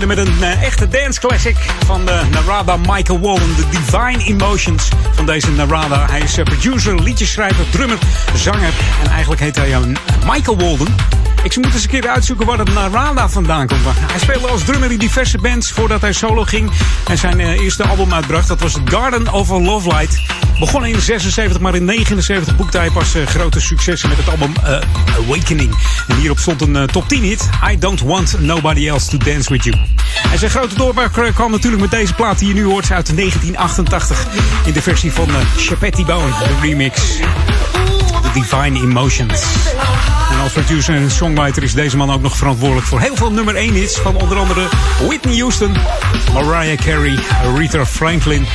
Beginnen met een uh, echte dance classic van de Narada Michael Wallen. The Divine Emotions van deze Narada. Hij is uh, producer, liedjeschrijver, drummer, zanger. En eigenlijk heet hij uh, Michael Walden. Ik moet eens een keer uitzoeken waar het Narada vandaan komt. Hij speelde als drummer in diverse bands voordat hij solo ging. En zijn eerste album uitbracht, dat was Garden of a Love Light. Begonnen in 76, maar in 79 boekte hij pas grote successen met het album Awakening. En hierop stond een top 10 hit. I Don't Want Nobody Else to Dance With You. En zijn grote doorbraak kwam natuurlijk met deze plaat die je nu hoort uit 1988. In de versie van uh, Chapetti de remix. The Divine Emotions. En als producer en songwriter is deze man ook nog verantwoordelijk voor heel veel nummer 1 hits. Van onder andere Whitney Houston, Mariah Carey, Aretha Franklin,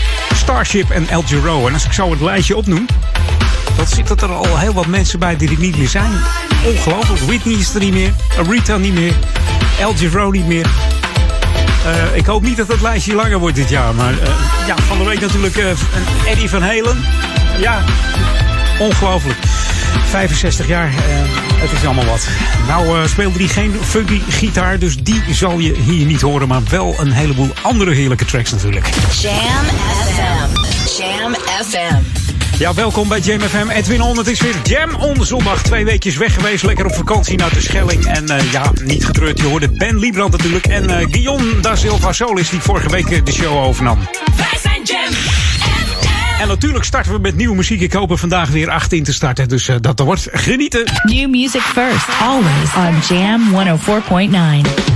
Starship en El Giro. En als ik zo het lijstje opnoem, dan zitten er al heel wat mensen bij die er niet meer zijn. Ongelooflijk. Whitney is er niet meer. Aretha niet meer. El Giro niet meer. Uh, ik hoop niet dat het lijstje langer wordt dit jaar. Maar uh, ja, van de week natuurlijk uh, Eddie van Halen. Ja, ongelooflijk. 65 jaar, het is allemaal wat. Nou speelde hij geen funky gitaar, dus die zal je hier niet horen. Maar wel een heleboel andere heerlijke tracks natuurlijk. Jam FM. Jam FM. Ja, welkom bij Jam FM. Edwin On, het is weer Jam On zondag. Twee weekjes weg geweest, lekker op vakantie naar de Schelling. En uh, ja, niet getreurd, je hoorde Ben Liebrand natuurlijk. En uh, Guillaume da Silva Solis, die vorige week de show overnam. Wij zijn Jam En natuurlijk starten we met nieuwe muziek. Ik hoop er vandaag weer acht in te starten. Dus uh, dat wordt genieten. New music first, always on Jam 104.9.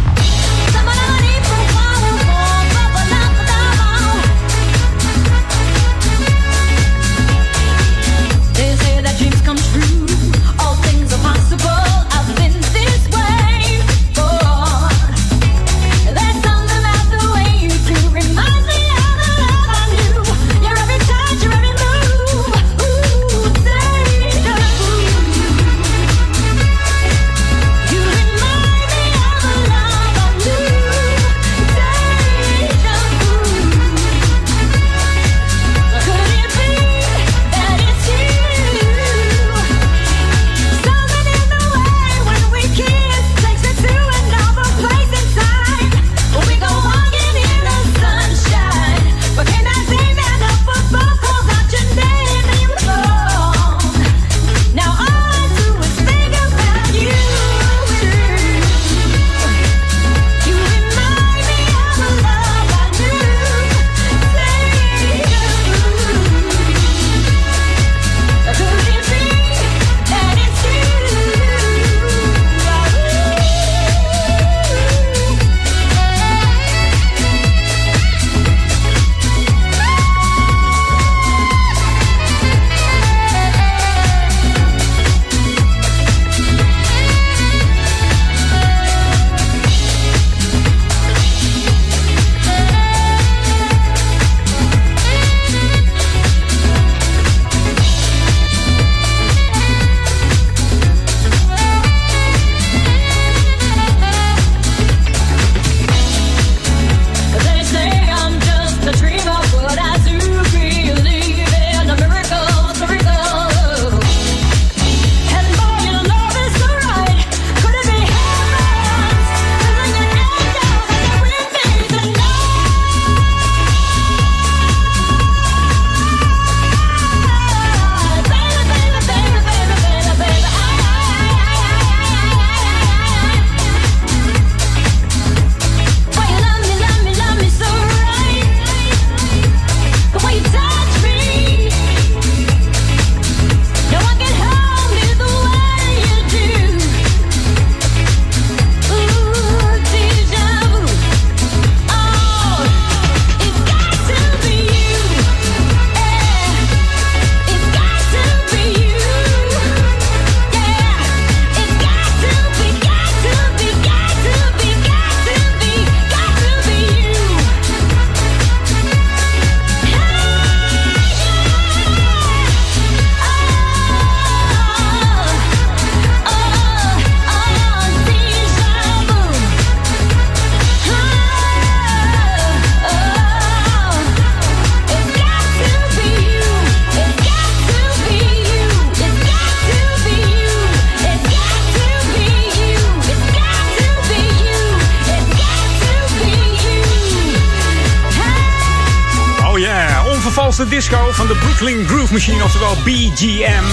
Brooklyn Groove Machine, oftewel BGM.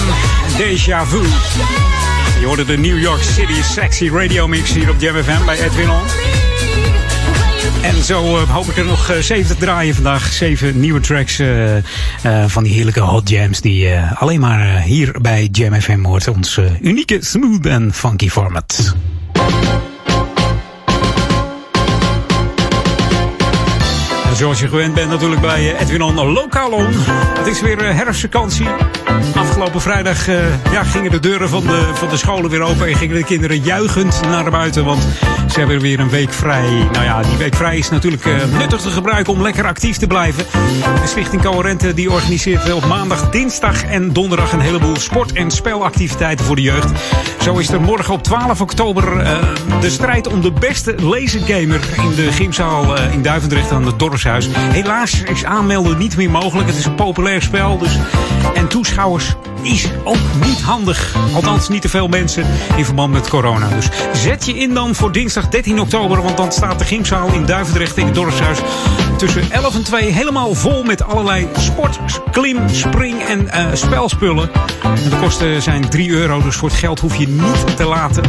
Deja Vu. Je hoorde de New York City Sexy Radio Mix hier op Jam FM bij Edwin On. En zo uh, hoop ik er nog uh, zeven te draaien vandaag. Zeven nieuwe tracks uh, van die heerlijke hot jams die alleen maar hier bij Jam FM hoort. Ons unieke smooth en funky format. Zoals je gewend bent natuurlijk bij Edwin On Lokalon. Het is weer herfstvakantie. Afgelopen vrijdag uh, ja, gingen de deuren van de, van de scholen weer open en gingen de kinderen juichend naar buiten. Want ze hebben weer een week vrij. Nou ja, die week vrij is natuurlijk uh, nuttig te gebruiken om lekker actief te blijven. De Stichting Coherente die organiseert op maandag, dinsdag en donderdag een heleboel sport- en spelactiviteiten voor de jeugd. Zo is er morgen op 12 oktober uh, de strijd om de beste lasergamer in de gymzaal in Duivendrecht aan het Dorpshuis. Helaas is aanmelden niet meer mogelijk. Het is een populair spel. Dus, en toeschouwers is ook niet handig. Althans, niet te veel mensen in verband met corona. Dus zet je in dan voor dinsdag 13 oktober. Want dan staat de gymzaal in Duivendrecht in het dorpshuis tussen 11 en 2 helemaal vol met allerlei sport, klim, spring en uh, spelspullen. De kosten zijn 3 euro, dus voor het geld hoef je niet te laten.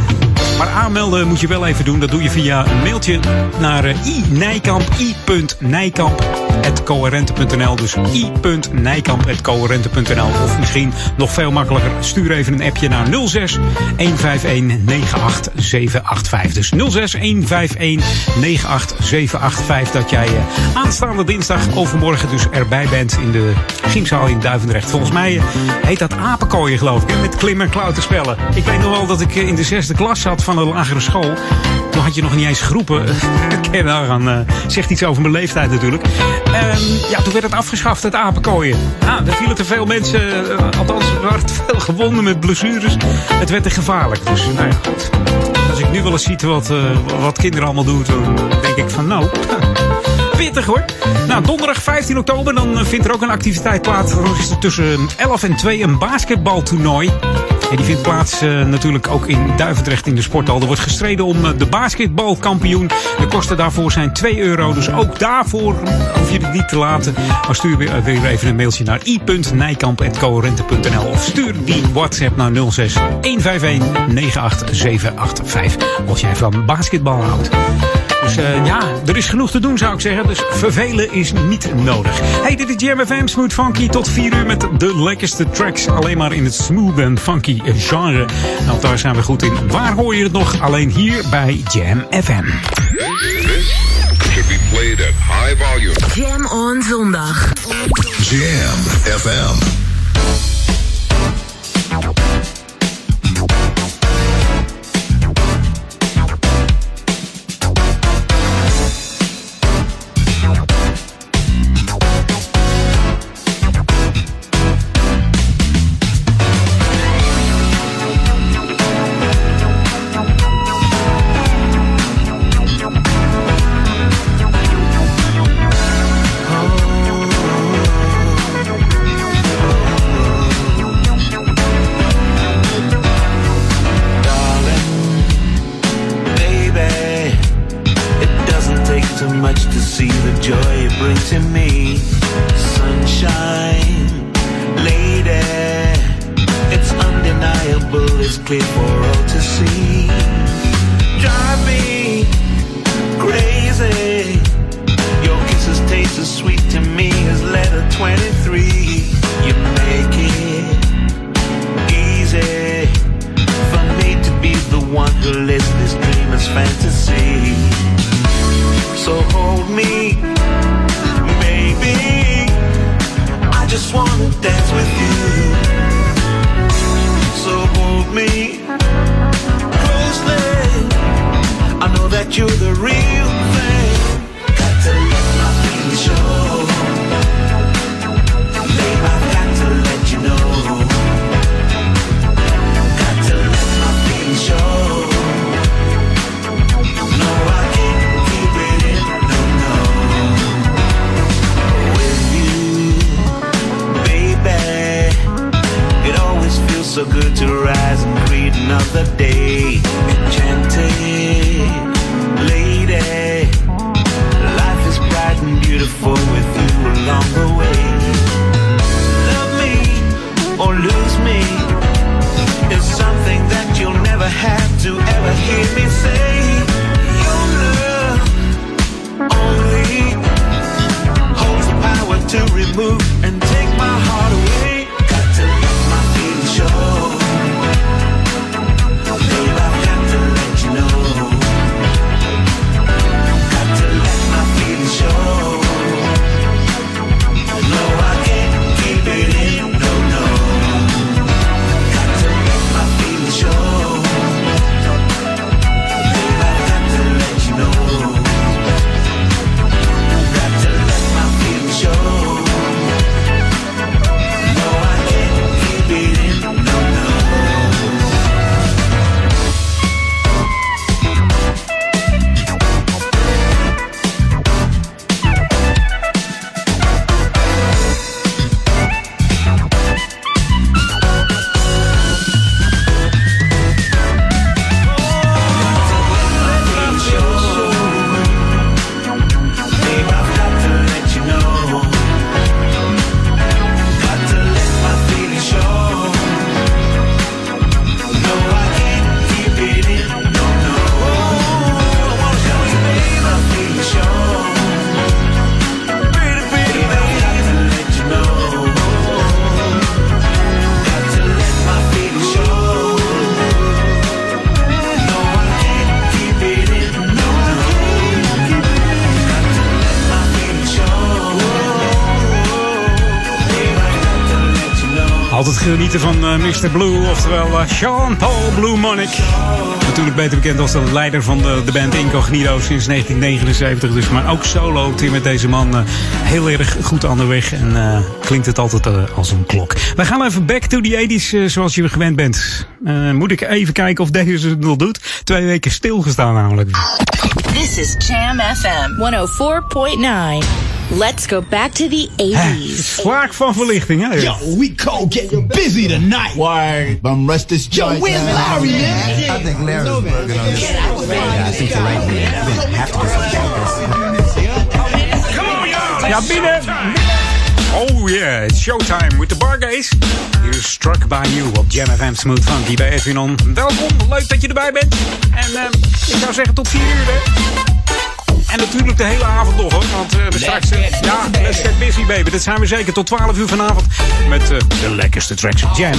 Maar aanmelden moet je wel even doen. Dat doe je via een mailtje naar uh, i.nijkamp, i.nijkamp.coherente.nl. Dus i.nijkamp.coherente.nl. Of misschien nog veel makkelijker, stuur even een appje naar 06 151 98785. Dus 06 151 98785. Dat jij uh, aanstaande dinsdag overmorgen dus erbij bent in de gymzaal in Duivendrecht. Volgens mij heet dat apenkooien geloof ik, met klim- en klauterspellen. Ik weet nog wel dat ik in de zesde klas zat van de lagere school. Toen had je nog niet eens groepen. Ken daaraan, uh, zegt iets over mijn leeftijd natuurlijk. En ja, toen werd het afgeschaft, het apenkooien. Nou, daar vielen te veel mensen, althans er waren te veel gewonden met blessures. Het werd te gevaarlijk. Dus nou ja, goed. Als ik nu wel eens zie wat, wat kinderen allemaal doen, dan denk ik van nou... Pittig hoor. Nou, donderdag 15 oktober dan vindt er ook een activiteit plaats. Tussen 11 en 2 een basketbaltoernooi. En die vindt plaats uh, natuurlijk ook in Duivendrecht in de sporthal. Er wordt gestreden om de basketbalkampioen. De kosten daarvoor zijn 2 euro. Dus ook daarvoor hoef je het niet te laten. Maar stuur weer, weer even een mailtje naar i.nijkamp.coherente.nl Of stuur die WhatsApp naar 06 151 98785. Als jij van basketbal houdt. Dus uh, ja, er is genoeg te doen zou ik zeggen. Dus vervelen is niet nodig. Hey, dit is Jam FM Smooth Funky. Tot 4 uur met de lekkerste tracks. Alleen maar in het smooth en funky genre. Nou, daar zijn we goed in. Waar hoor je het nog? Alleen hier bij Jam FM. This should be played at high volume. Jam on zondag. Jam FM. Mr. Blue, oftewel uh, Sean Paul Blue Monic. Natuurlijk beter bekend als de leider van de, de band Incognito sinds 1979. Dus, maar ook solo hier met deze man uh, heel erg goed aan de weg. En klinkt het altijd als een klok. We gaan even back to the 80s zoals je gewend bent. moet ik even kijken of deze het nog doet. Twee weken stilgestaan namelijk. This is Jam FM 104.9. Let's go back to the 80s. Vlak van verlichting, hè? Yo, we go get busy tonight. Why? Bum rest this joint. Yo, where's Larry, man? I think Larry's working on this. Yeah, I think you're right, man. We have to something this. Come on, y'all. Ja, binnen. Oh yeah, it's showtime with the Bargays. You're struck by you op Jam FM Smooth Funky bij Edwin On. Welkom, leuk dat je erbij bent. En uh, ik zou zeggen tot 4 uur, hè. En natuurlijk de hele avond nog hoor. Want uh, we straks. Uh, ja, let's get busy baby. Dat zijn we zeker tot 12 uur vanavond. Met uh, de lekkerste tracks op Jam.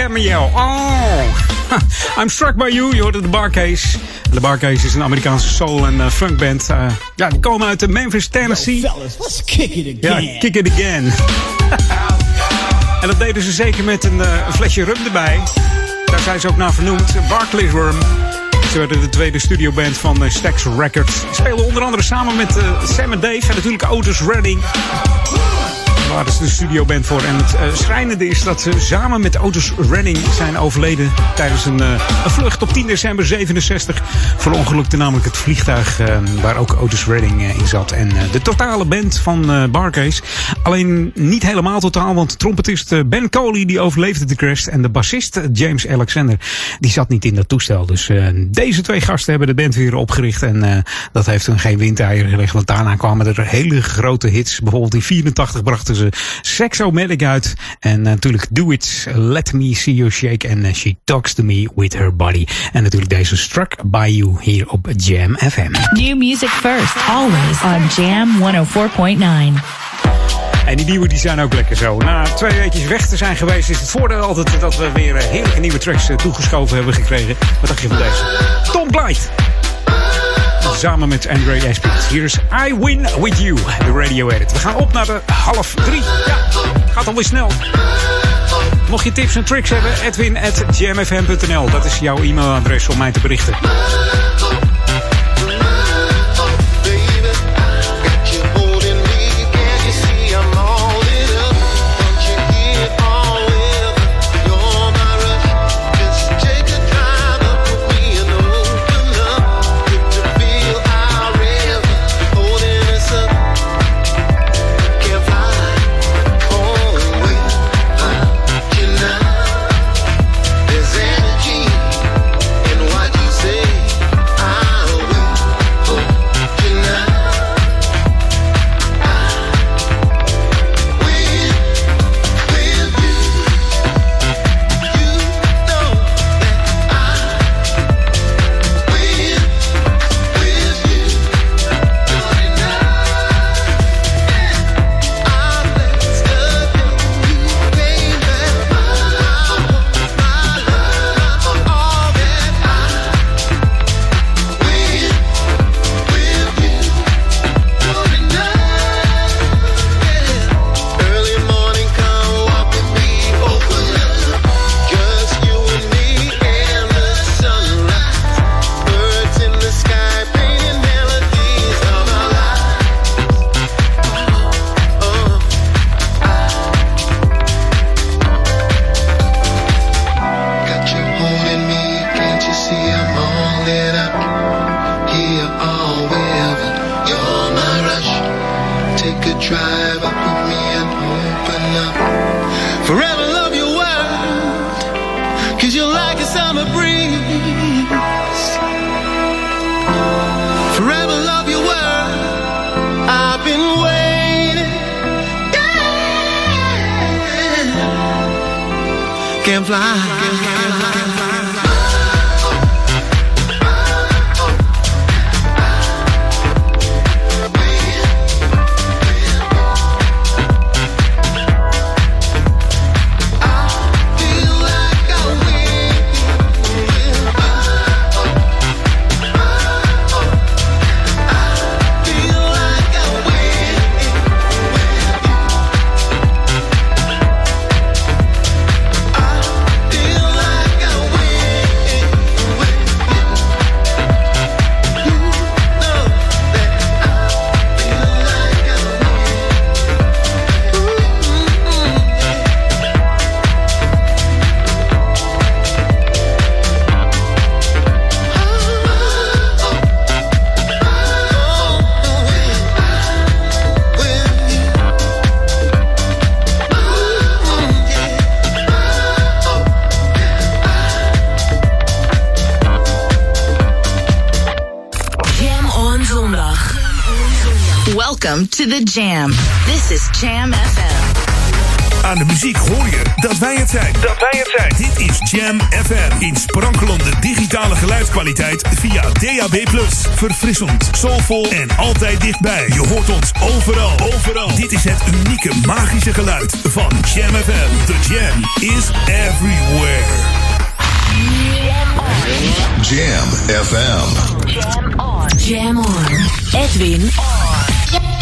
Cameo. Oh, I'm Struck By You. Je hoorde de Barcase. De Barcase is een Amerikaanse soul- en uh, funkband. Uh, ja, die komen uit Memphis, Tennessee. Yo, fellas, let's kick it again. Ja, kick it again. en dat deden ze zeker met een, een flesje rum erbij. Daar zijn ze ook naar vernoemd. Barclays Rum. Ze werden de tweede studioband van Stax Records. Ze spelen onder andere samen met uh, Sam en Dave en natuurlijk Otis Redding. Waar is de studioband voor. En het uh, schrijnende is dat ze samen met Otis Redding zijn overleden tijdens een, uh, een vlucht op 10 december 67. Verongelukte namelijk het vliegtuig uh, waar ook Otis Redding in zat. En de totale band van Barcase. Alleen niet helemaal totaal, want trompetist Ben Coley die overleefde de crash. En de bassist James Alexander die zat niet in dat toestel. Dus deze twee gasten hebben de band weer opgericht. En dat heeft hun geen windeieren gelegd. Want daarna kwamen er hele grote hits. Bijvoorbeeld in 84 brachten ze Sexomatic uit. En natuurlijk Do It, Let Me See You Shake. En She Talks To Me With Her Body. En natuurlijk deze Struck By You hier op Jam FM. New music first, always on Jam 104.9. En die nieuwe die zijn ook lekker zo. Na twee weekjes weg te zijn geweest is het voordeel altijd dat we weer heerlijke nieuwe tracks toegeschoven hebben gekregen. Wat dacht je van deze? Tom Blight. Samen met Andre Esprit. Hier is I Win With You, de radio edit. We gaan op naar de half drie. Ja, gaat alweer snel. Mocht je tips en tricks hebben, edwin at jamfm.nl. Dat is jouw e-mailadres om mij te berichten. fly. Welcome to the Jam. This is Jam FM. Aan de muziek hoor je dat wij het zijn. Dat wij het zijn. Dit is Jam FM. In sprankelende digitale geluidskwaliteit via DAB+. Verfrissend, soulvol en altijd dichtbij. Je hoort ons overal. Overal. Dit is het unieke magische geluid van Jam FM. The Jam is everywhere. Jam FM. Jam on. Jam on. Edwin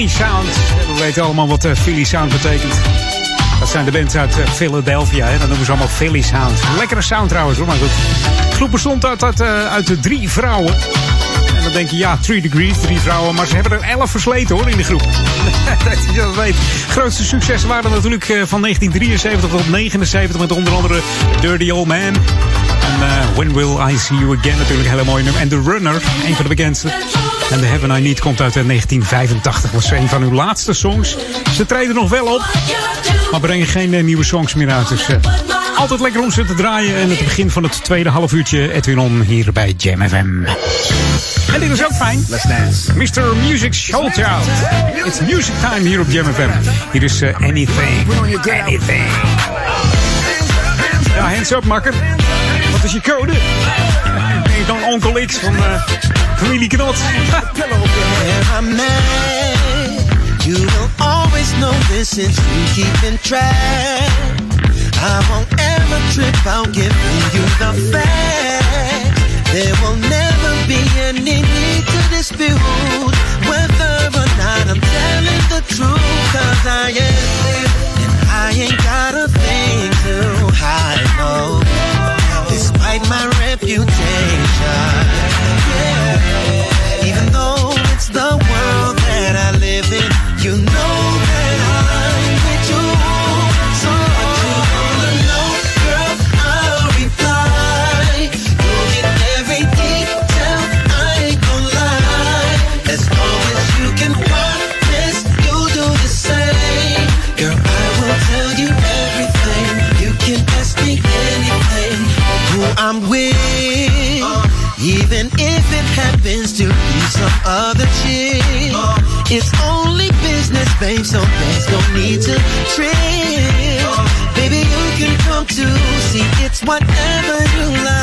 Philly Sound. We weten allemaal wat uh, Philly Sound betekent. Dat zijn de bands uit eh, Philadelphia. Hè? Dat noemen ze allemaal Philly Sound. Lekkere sound trouwens hoor, maar goed. De groep bestond uit, uit, eh, uit drie vrouwen. En dan denk je, ja, 3 degrees, drie vrouwen. Maar ze hebben er elf versleten hoor in de groep. dat je dat weet. Grootste successen waren natuurlijk eh, van 1973 tot 79 met onder andere Dirty Old Man. En eh, When Will I See You Again natuurlijk een hele mooie. En The Runner, een van de bekendste. En The Heaven I Need komt uit eh, 1985. Dat was een van hun laatste songs. Ze treden nog wel op, maar brengen geen eh, nieuwe songs meer uit. Dus eh, altijd lekker om ze te draaien. En het begin van het tweede half uurtje Edwin On hier bij Jam FM. En dit is ook fijn. Let's dance. Mr. Music Showchild. It's music time hier op Jam FM. Hier is eh, Anything. Anything. Ja, hands up, makker. Wat is je code? Ben je dan onkel X van eh, familie Knot? You will always know this since you keep in track. I won't ever trip out giving you the facts. There will never be any need to dispute whether or not I'm telling the truth. Cause I am, and I ain't got a thing to hide, no. Despite my reputation, yeah. Even though it's the world that I live in, you know it's only business, babe. So there's no need to trip. Baby, you can come too. See, it's whatever you like.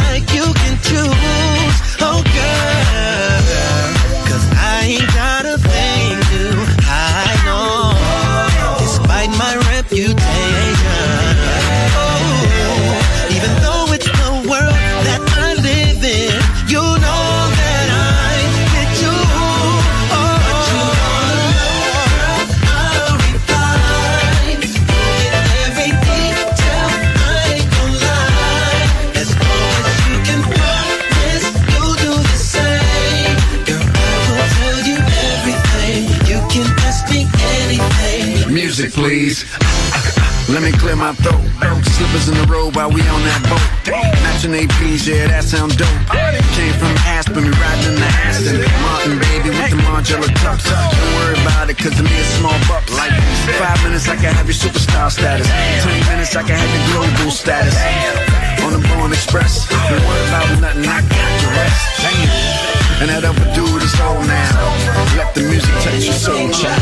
Clear my throat. Slippers in the road while we on that boat. Matching APs, yeah, that sound dope. Came from Aspen, we riding in the Aston. Martin, baby, with the Margiela tux. Don't worry about it, cause to me it's small bucks. Like five minutes, I can have your superstar status. Twenty minutes, I can have your global status. On the Born Express, don't worry about nothing, I got the rest. And that other dude is old now. Let the music touch your soul, child.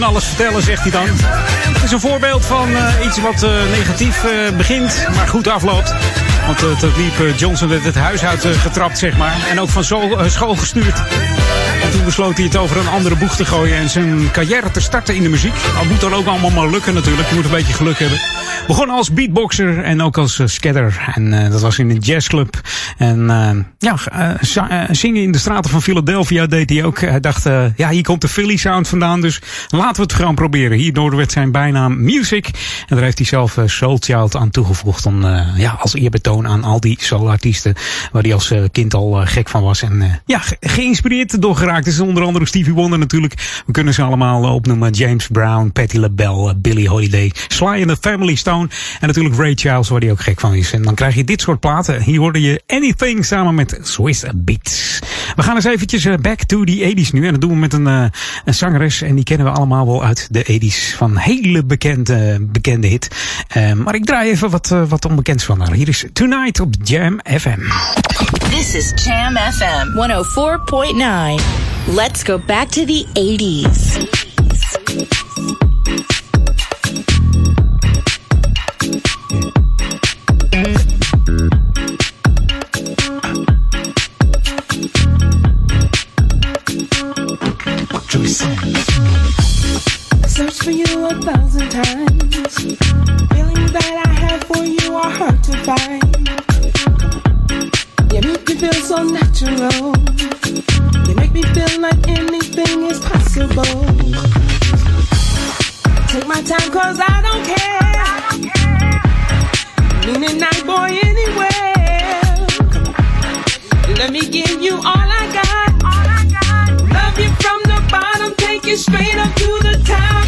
Van alles vertellen, zegt hij dan. Het is een voorbeeld van eh, iets wat eh, negatief eh, begint, maar goed afloopt. Want het liep Johnson werd het huis uit getrapt, zeg maar. En ook van school gestuurd. En toen besloot hij het over een andere boeg te gooien en zijn carrière te starten in de muziek. Dat moet dan ook allemaal maar lukken natuurlijk. Je moet een beetje geluk hebben. Begon als beatboxer en ook als uh, scatter. En uh, dat was in een jazzclub. En uh, ja, uh, zingen in de straten van Philadelphia deed hij ook. Hij dacht, ja, hier komt de Philly sound vandaan. Dus laten we het gewoon proberen. Hierdoor werd zijn bijnaam Music. En daar heeft hij zelf Soul Child aan toegevoegd. Om, ja, als eerbetoon aan al die soulartiesten. Waar hij als kind al gek van was. En ja, ge geïnspireerd door geraakt. is onder andere Stevie Wonder natuurlijk. We kunnen ze allemaal opnoemen. James Brown, Patti LaBelle, Billie Holiday. Sly and the Family Stone En natuurlijk Ray Charles, waar hij ook gek van is. En dan krijg je dit soort platen. Hier hoorde je Anything samen met Swiss Beats. We gaan eens eventjes eh, back to the 80s nu. En dat doen we met een, uh, een zangeres. En die kennen we allemaal wel uit de 80s. Van hele bekende, bekende hit. Uh, maar ik draai even wat, wat onbekends van haar. Hier is Tonight op Jam FM. This is Jam FM 104.9. Let's go back to the 80s. For you a thousand times. Feeling that I have for you are hard to find. You make me feel so natural. You make me feel like anything is possible. Take my time cause I don't care. Meaning night boy anywhere. Let me give you all I got. Love you from the bottom, take you straight up to the top.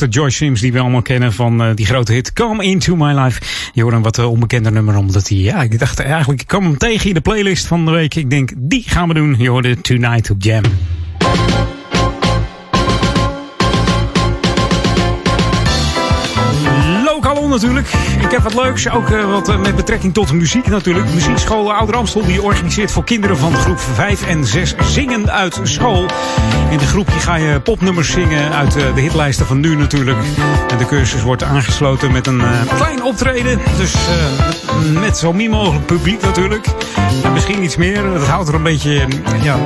De Joyce Sims die we allemaal kennen van uh, die grote hit Come Into My Life. Je hoort een wat uh, onbekender nummer omdat hij, ja, ik dacht eigenlijk, ik kwam tegen in de playlist van de week. Ik denk, die gaan we doen. Je hoorde Tonight op Jam. Lokaal natuurlijk. Ik heb wat leuks, ook uh, wat uh, met betrekking tot muziek natuurlijk. Muziekschool Ouder Amstel die organiseert voor kinderen van groep 5 en 6 zingen uit school. In de groepje ga je popnummers zingen uit uh, de hitlijsten van nu natuurlijk. En de cursus wordt aangesloten met een klein optreden. Dus met zo min mogelijk publiek natuurlijk. En misschien iets meer. Dat houdt er een beetje, ja,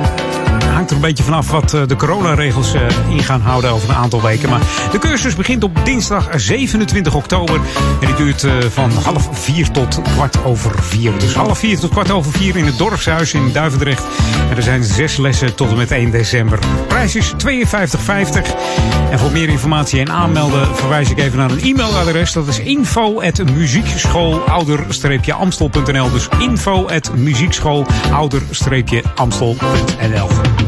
hangt er een beetje vanaf wat de coronaregels uh, in gaan houden over een aantal weken. Maar de cursus begint op dinsdag 27 oktober. En die duurt uh, van half vier tot kwart over vier. Dus half vier tot kwart over vier in het dorpshuis in Duivendrecht. En er zijn zes lessen tot en met 1 december. De prijs is 52,50. En voor meer informatie en aanmelden verwijs ik even naar een e-mailadres. Dat is info muziekschoolouder-amstel.nl Dus info muziekschoolouder-amstel.nl dus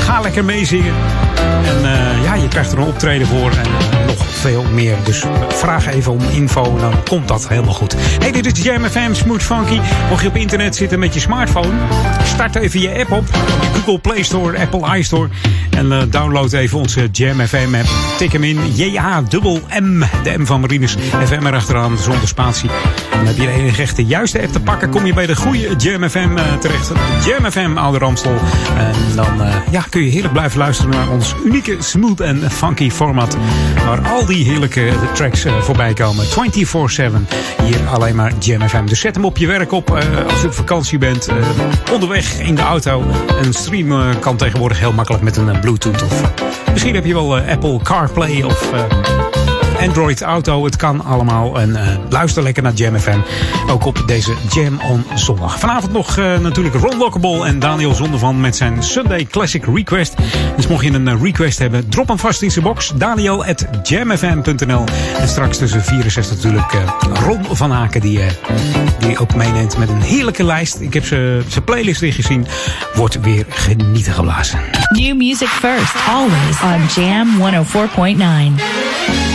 ga lekker meezingen. En uh, ja, je krijgt er een optreden voor. En uh, nog veel meer. Dus vraag even om info, dan komt dat helemaal goed. Hey, dit is Jam FM Smooth Funky. Mocht je op internet zitten met je smartphone, start even je app op. Google Play Store, Apple iStore. En uh, download even onze Jam FM app. Tik hem in, J-A-M-M. De M van Marines, FM erachteraan, zonder spatie. Dan heb je de enige echte juiste app te pakken. Kom je bij de goede Jam FM uh, terecht. Jam FM, Oude Ramstel. En dan ja, kun je heerlijk blijven luisteren naar ons unieke, smooth en funky format. Al die heerlijke tracks voorbij komen. 24-7. Hier alleen maar Jam FM. Dus zet hem op je werk op als je op vakantie bent. onderweg in de auto. En streamen kan tegenwoordig heel makkelijk met een Bluetooth. Of misschien heb je wel Apple CarPlay of Android Auto. Het kan allemaal. En uh, luister lekker naar Jam FM. Ook op deze Jam on Zondag. Vanavond nog uh, natuurlijk Ron Lockable en Daniel Zondervan met zijn Sunday Classic Request. Dus mocht je een uh, request hebben, drop hem vast in zijn box. Daniel at jamfm.nl. En straks tussen 64 natuurlijk Ron van Aken die, die ook meeneemt met een heerlijke lijst. Ik heb zijn playlist weer gezien. Wordt weer genieten geblazen. New music first, always on Jam 104.9.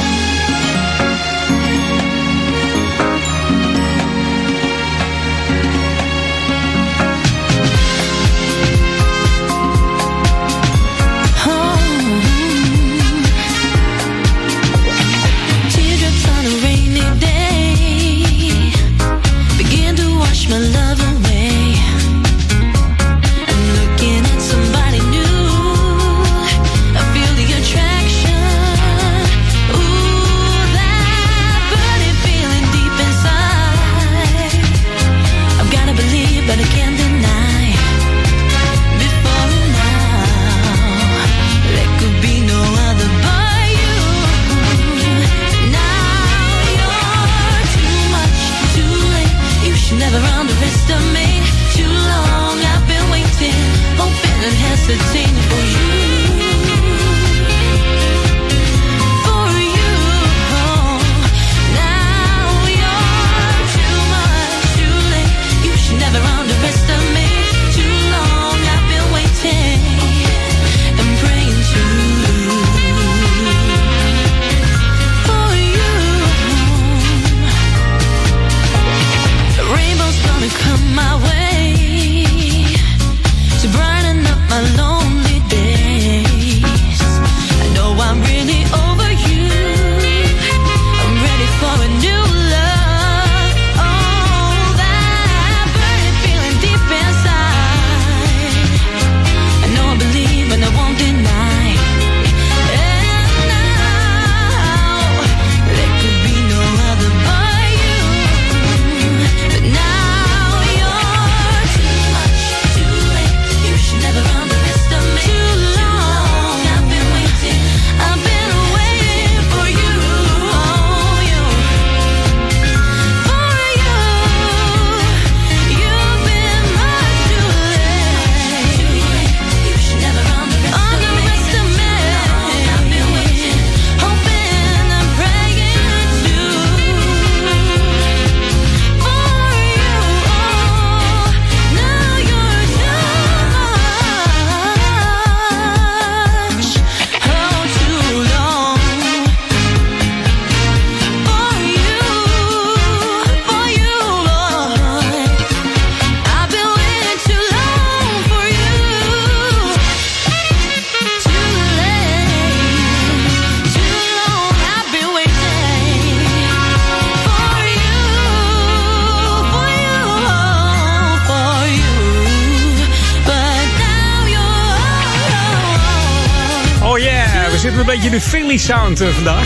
de Philly sound uh, vandaag.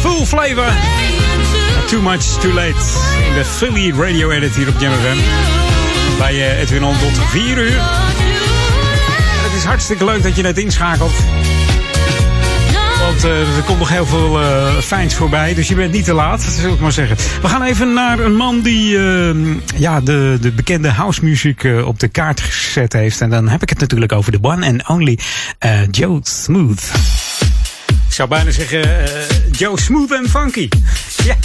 Full flavor. Too much, too late. In de Philly radio edit hier op Jam. Bij uh, Edwin On tot 4 uur. het is hartstikke leuk dat je net inschakelt. Uh, er komt nog heel veel uh, fijns voorbij. Dus je bent niet te laat, zou ik maar zeggen. We gaan even naar een man die uh, ja, de, de bekende housemuziek op de kaart gezet heeft. En dan heb ik het natuurlijk over de one and only Joe Smooth. Ik zou bijna zeggen Joe Smooth and Funky. Ja,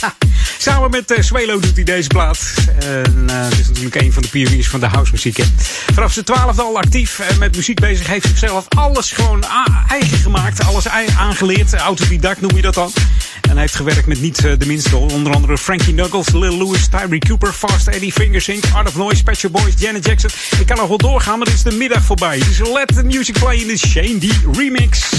Samen met uh, Swelo doet hij deze plaat. En uh, het is natuurlijk een van de pioniers van de housemuziek. Hè. Vanaf zijn twaalfde al actief en met muziek bezig. Heeft zichzelf alles gewoon eigen gemaakt. Alles aangeleerd. Autodidact noem je dat dan. En hij heeft gewerkt met niet uh, de minste. Onder andere Frankie Knuckles, Lil Lewis, Tyree Cooper, Fast Eddie, Fingersync, Art of Noise, Special Boys, Janet Jackson. Ik kan nog wel doorgaan, maar het is de middag voorbij. Dus let the music play in the Shane D remix.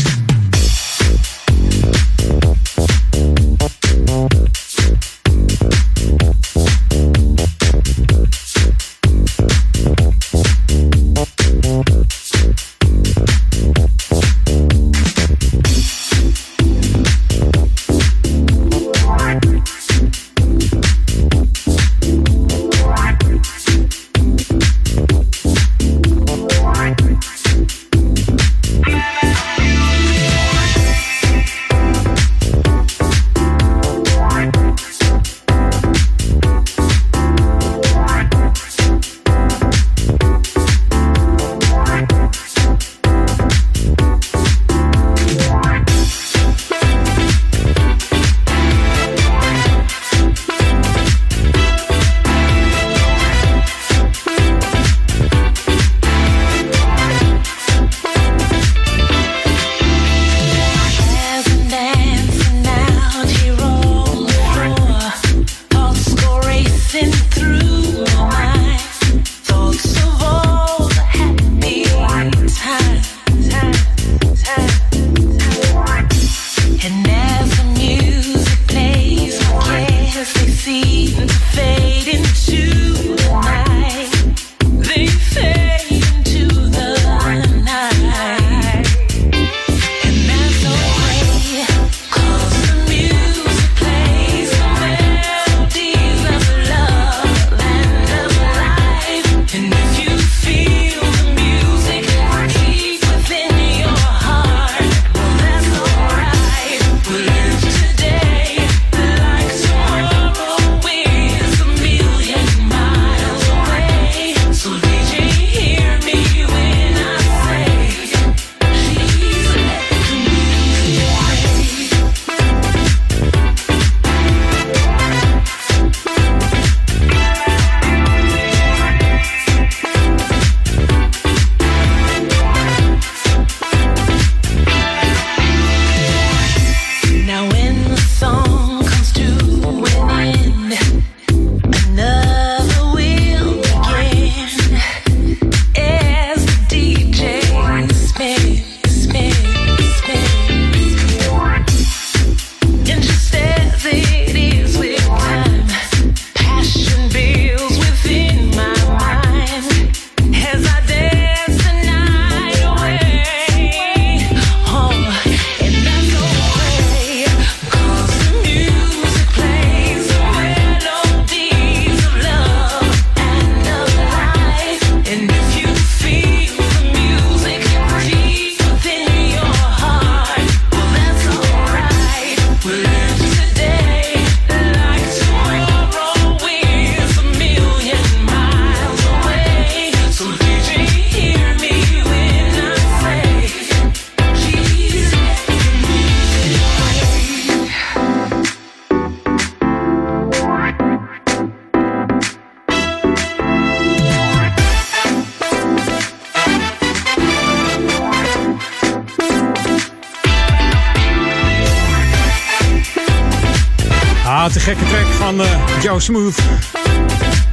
Smooth.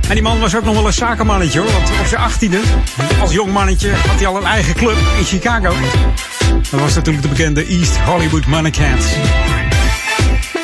En die man was ook nog wel een zakenmannetje hoor. Want op zijn achttiende, als jong mannetje, had hij al een eigen club in Chicago. Dat was natuurlijk de bekende East Hollywood Mannequins.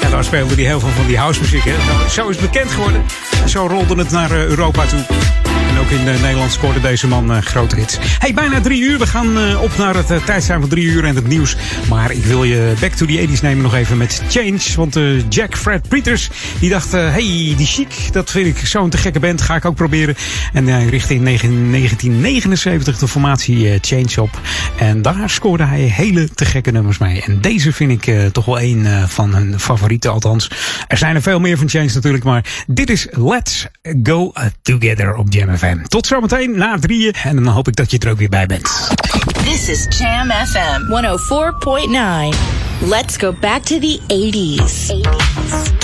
En daar speelde hij heel veel van die housemuziek. Hè. Zo is het bekend geworden. En zo rolde het naar eh, Europa toe. En ook in uh, Nederland scoorde deze man uh, grote hits. Hey, bijna drie uur. We gaan uh, op naar het uh, van drie uur en het nieuws. Maar ik wil je back to the 80s nemen nog even met Change. Want Jack Fred Peters, die dacht... hey, die chic, dat vind ik zo'n te gekke band. Ga ik ook proberen. En hij richtte in 1979 de formatie Change op. En daar scoorde hij hele te gekke nummers mee. En deze vind ik toch wel een van hun favorieten. Althans, er zijn er veel meer van Change natuurlijk. Maar dit is Let's Go Together op Jam FM. Tot zometeen na drieën. En dan hoop ik dat je er ook weer bij bent. This is Jam FM 104.9. Let's go back to the 80s. 80s.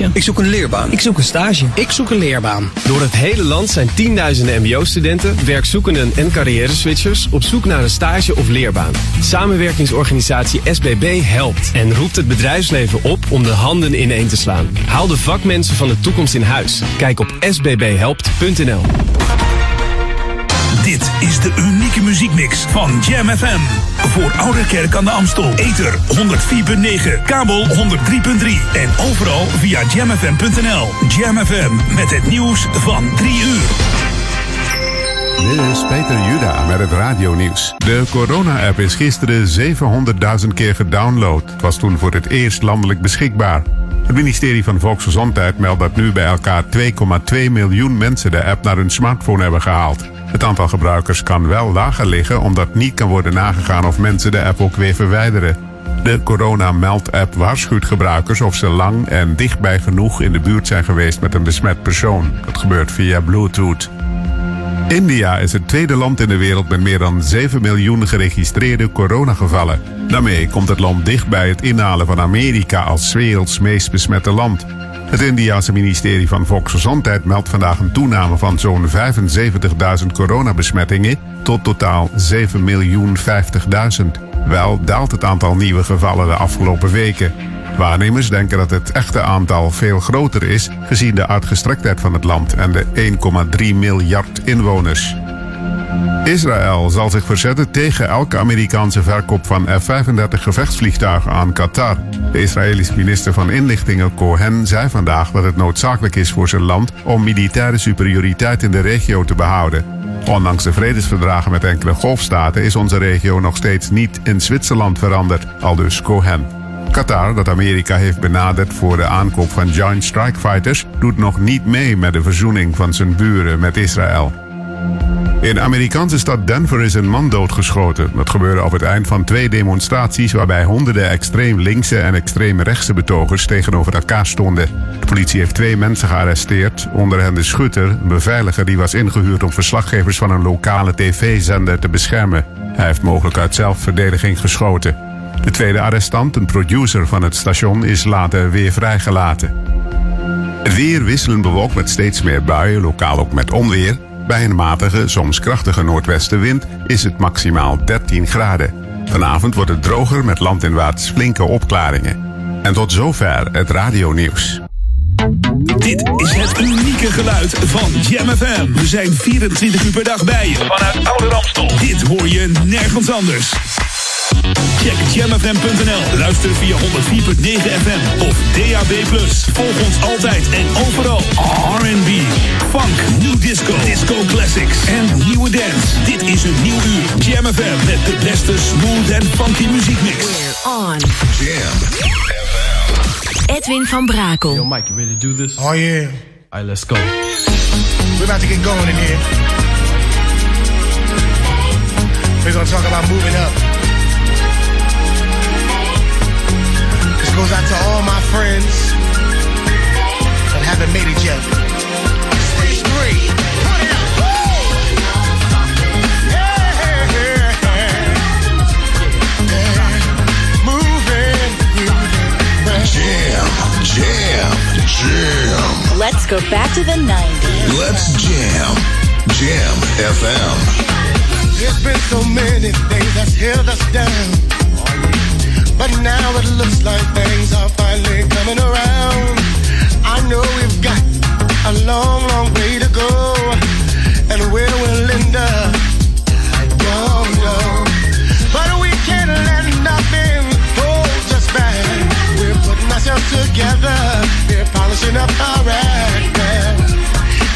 Stage. Ik zoek een leerbaan. Ik zoek een stage. Ik zoek een leerbaan. Door het hele land zijn tienduizenden mbo-studenten, werkzoekenden en carrière-switchers op zoek naar een stage of leerbaan. Samenwerkingsorganisatie SBB helpt en roept het bedrijfsleven op om de handen ineen te slaan. Haal de vakmensen van de toekomst in huis. Kijk op sbbhelpt.nl. Dit is de unieke muziekmix van Jam FM. Voor Oude Kerk aan de Amstel. Ether 104.9, kabel 103.3 en overal via jamfm.nl. Jam FM met het nieuws van 3 uur. Dit is Peter Juda met het radionieuws. De corona-app is gisteren 700.000 keer gedownload. Het was toen voor het eerst landelijk beschikbaar. Het ministerie van Volksgezondheid meldt dat nu bij elkaar 2,2 miljoen mensen de app naar hun smartphone hebben gehaald. Het aantal gebruikers kan wel lager liggen omdat niet kan worden nagegaan of mensen de app ook weer verwijderen. De Corona Meld app waarschuwt gebruikers of ze lang en dichtbij genoeg in de buurt zijn geweest met een besmet persoon. Dat gebeurt via Bluetooth. India is het tweede land in de wereld met meer dan 7 miljoen geregistreerde coronagevallen. Daarmee komt het land dicht bij het inhalen van Amerika als werelds meest besmette land. Het Indiase ministerie van Volksgezondheid meldt vandaag een toename van zo'n 75.000 coronabesmettingen tot totaal 7.050.000. Wel daalt het aantal nieuwe gevallen de afgelopen weken. Waarnemers denken dat het echte aantal veel groter is gezien de uitgestrektheid van het land en de 1,3 miljard inwoners. Israël zal zich verzetten tegen elke Amerikaanse verkoop van F-35 gevechtsvliegtuigen aan Qatar. De Israëlische minister van Inlichtingen Cohen zei vandaag dat het noodzakelijk is voor zijn land om militaire superioriteit in de regio te behouden. Ondanks de vredesverdragen met enkele golfstaten is onze regio nog steeds niet in Zwitserland veranderd, aldus Cohen. Qatar, dat Amerika heeft benaderd voor de aankoop van Joint Strike Fighters, doet nog niet mee met de verzoening van zijn buren met Israël. In de Amerikaanse stad Denver is een man doodgeschoten. Dat gebeurde op het eind van twee demonstraties waarbij honderden extreem linkse en extreem rechtse betogers tegenover elkaar stonden. De politie heeft twee mensen gearresteerd, onder hen de schutter, een beveiliger die was ingehuurd om verslaggevers van een lokale tv-zender te beschermen. Hij heeft mogelijk uit zelfverdediging geschoten. De tweede arrestant, een producer van het station, is later weer vrijgelaten. Het weer wisselend bewolkt met steeds meer buien, lokaal ook met onweer. Bij een matige, soms krachtige noordwestenwind is het maximaal 13 graden. Vanavond wordt het droger met landinwaarts flinke opklaringen. En tot zover het radionieuws. Dit is het unieke geluid van Jam FM. We zijn 24 uur per dag bij je. Vanuit Oude Ramstel. Dit hoor je nergens anders. Check jamfm.nl. Luister via 104.9 FM of DAB+. Volg ons altijd en overal. R&B, funk, new disco, disco classics en nieuwe dance. Dit is een nieuw uur. Jam FM met de beste smooth en funky muziekmix. On. Jam. Edwin van Brakel. Yo, Mike, you ready to do this? Oh, yeah. All right, let's go. We're about to get going in here. We're gonna talk about moving up. Goes out to all my friends that haven't made it yet. Stage three. Put it up. Jam. Let's go back to the 90s. Let's jam. Jam FM. There's been so many things that's held us down. But now it looks like things are finally coming around. I know we've got a long, long way to go. And where we'll end up, I don't know. But we can't let nothing hold us back. We're putting ourselves together. We're polishing up our act.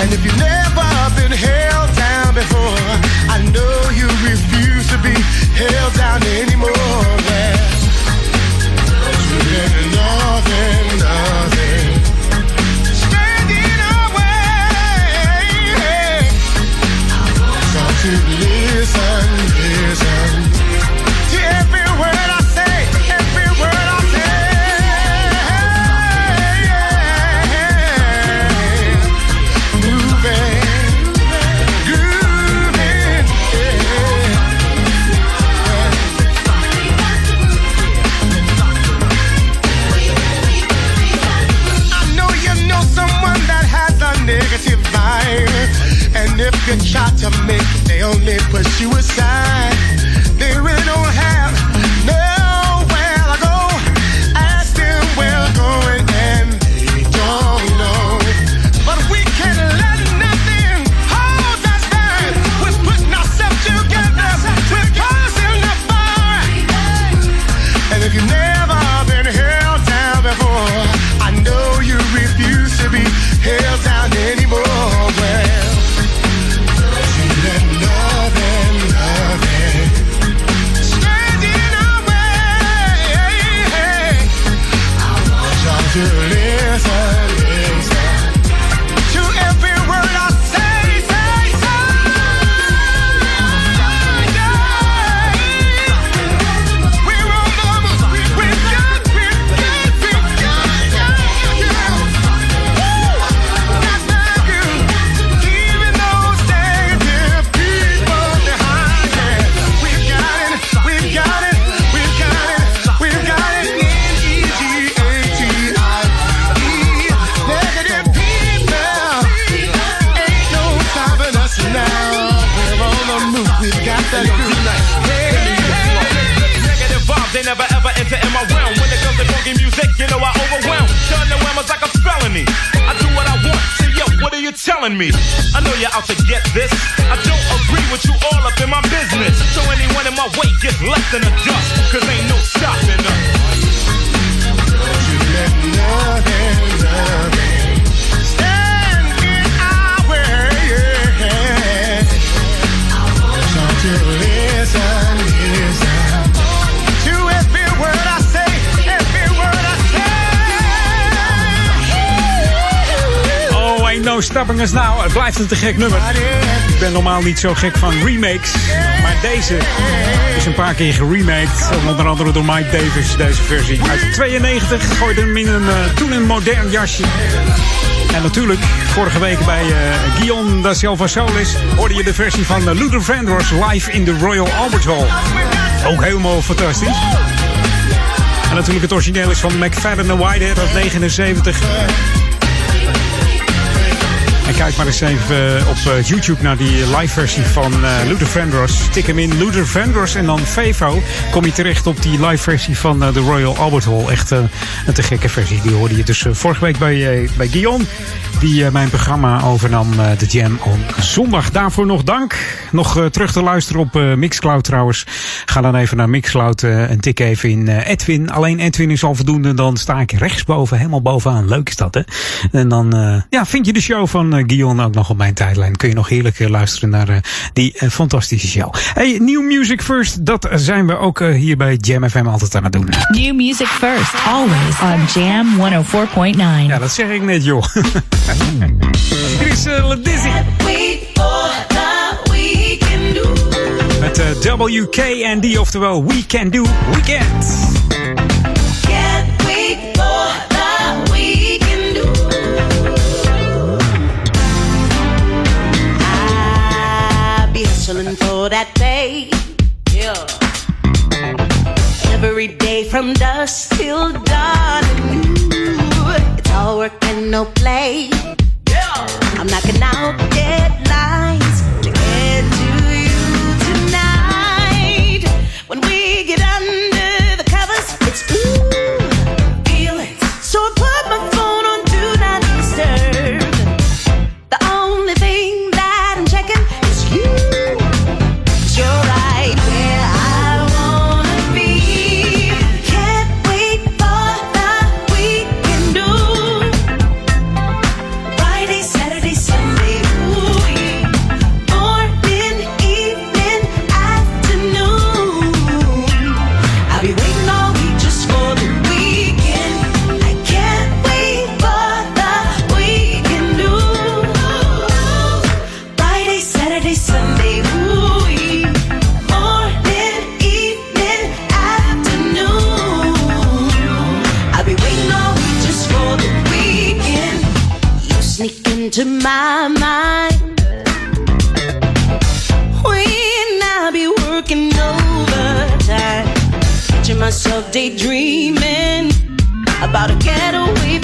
And if you've never been held down before, I know you refuse to be held down anymore. You try to make it, they only push you aside. Telling me? I know you're out to get this. I don't agree with you all up in my business. So anyone in my way gets left in the us. Het blijft een te gek nummer. Ik ben normaal niet zo gek van remakes. Maar deze is een paar keer geremaked. Onder andere door Mike Davis, deze versie. Uit 92 gooide hem in een, eh, toen een modern jasje. En natuurlijk, vorige week bij eh Guillaume da Silva Solis hoorde je de versie van eh, Luther Vandross live in de Royal Albert Hall. Ook helemaal fantastisch. En natuurlijk het origineel is van McFadden en Whitehead uit 79. Kijk maar eens even eh, op eh, YouTube naar die live versie van eh, Luther Vandross. Tik hem in Luther Vandross en dan Fevo. Kom je terecht op die live versie van de Royal Albert Hall. Echt een te gekke versie. Die hoorde je dus vorige week bij, bij Guillaume. Die eh, mijn programma overnam, eh, de Jam on zondag. Daarvoor nog dank. Nog eh, terug te luisteren op Mixcloud trouwens. Ga dan even naar Mixcloud en tik even in Edwin. Alleen Edwin is al voldoende. Dan sta ik rechtsboven, helemaal bovenaan. Leuk is dat hè. En dan ja, vind je de show van Guillaume ook nog op mijn tijdlijn. Kun je nog heerlijk luisteren naar die fantastische show. Hey, New Music First. Dat zijn we ook hier bij Jam FM altijd aan het doen. New music first, always on Jam 104.9. Ja, dat zeg ik net joh. Is uh, Ladizzy. Met uh, WKND, oftewel We Can Do Weekend. I be hustling for that pay. Yeah. Every day from dusk till dawn. All work and no play. Yeah. I'm knocking out deadlines my mind. When I be working overtime, catching myself daydreaming about a getaway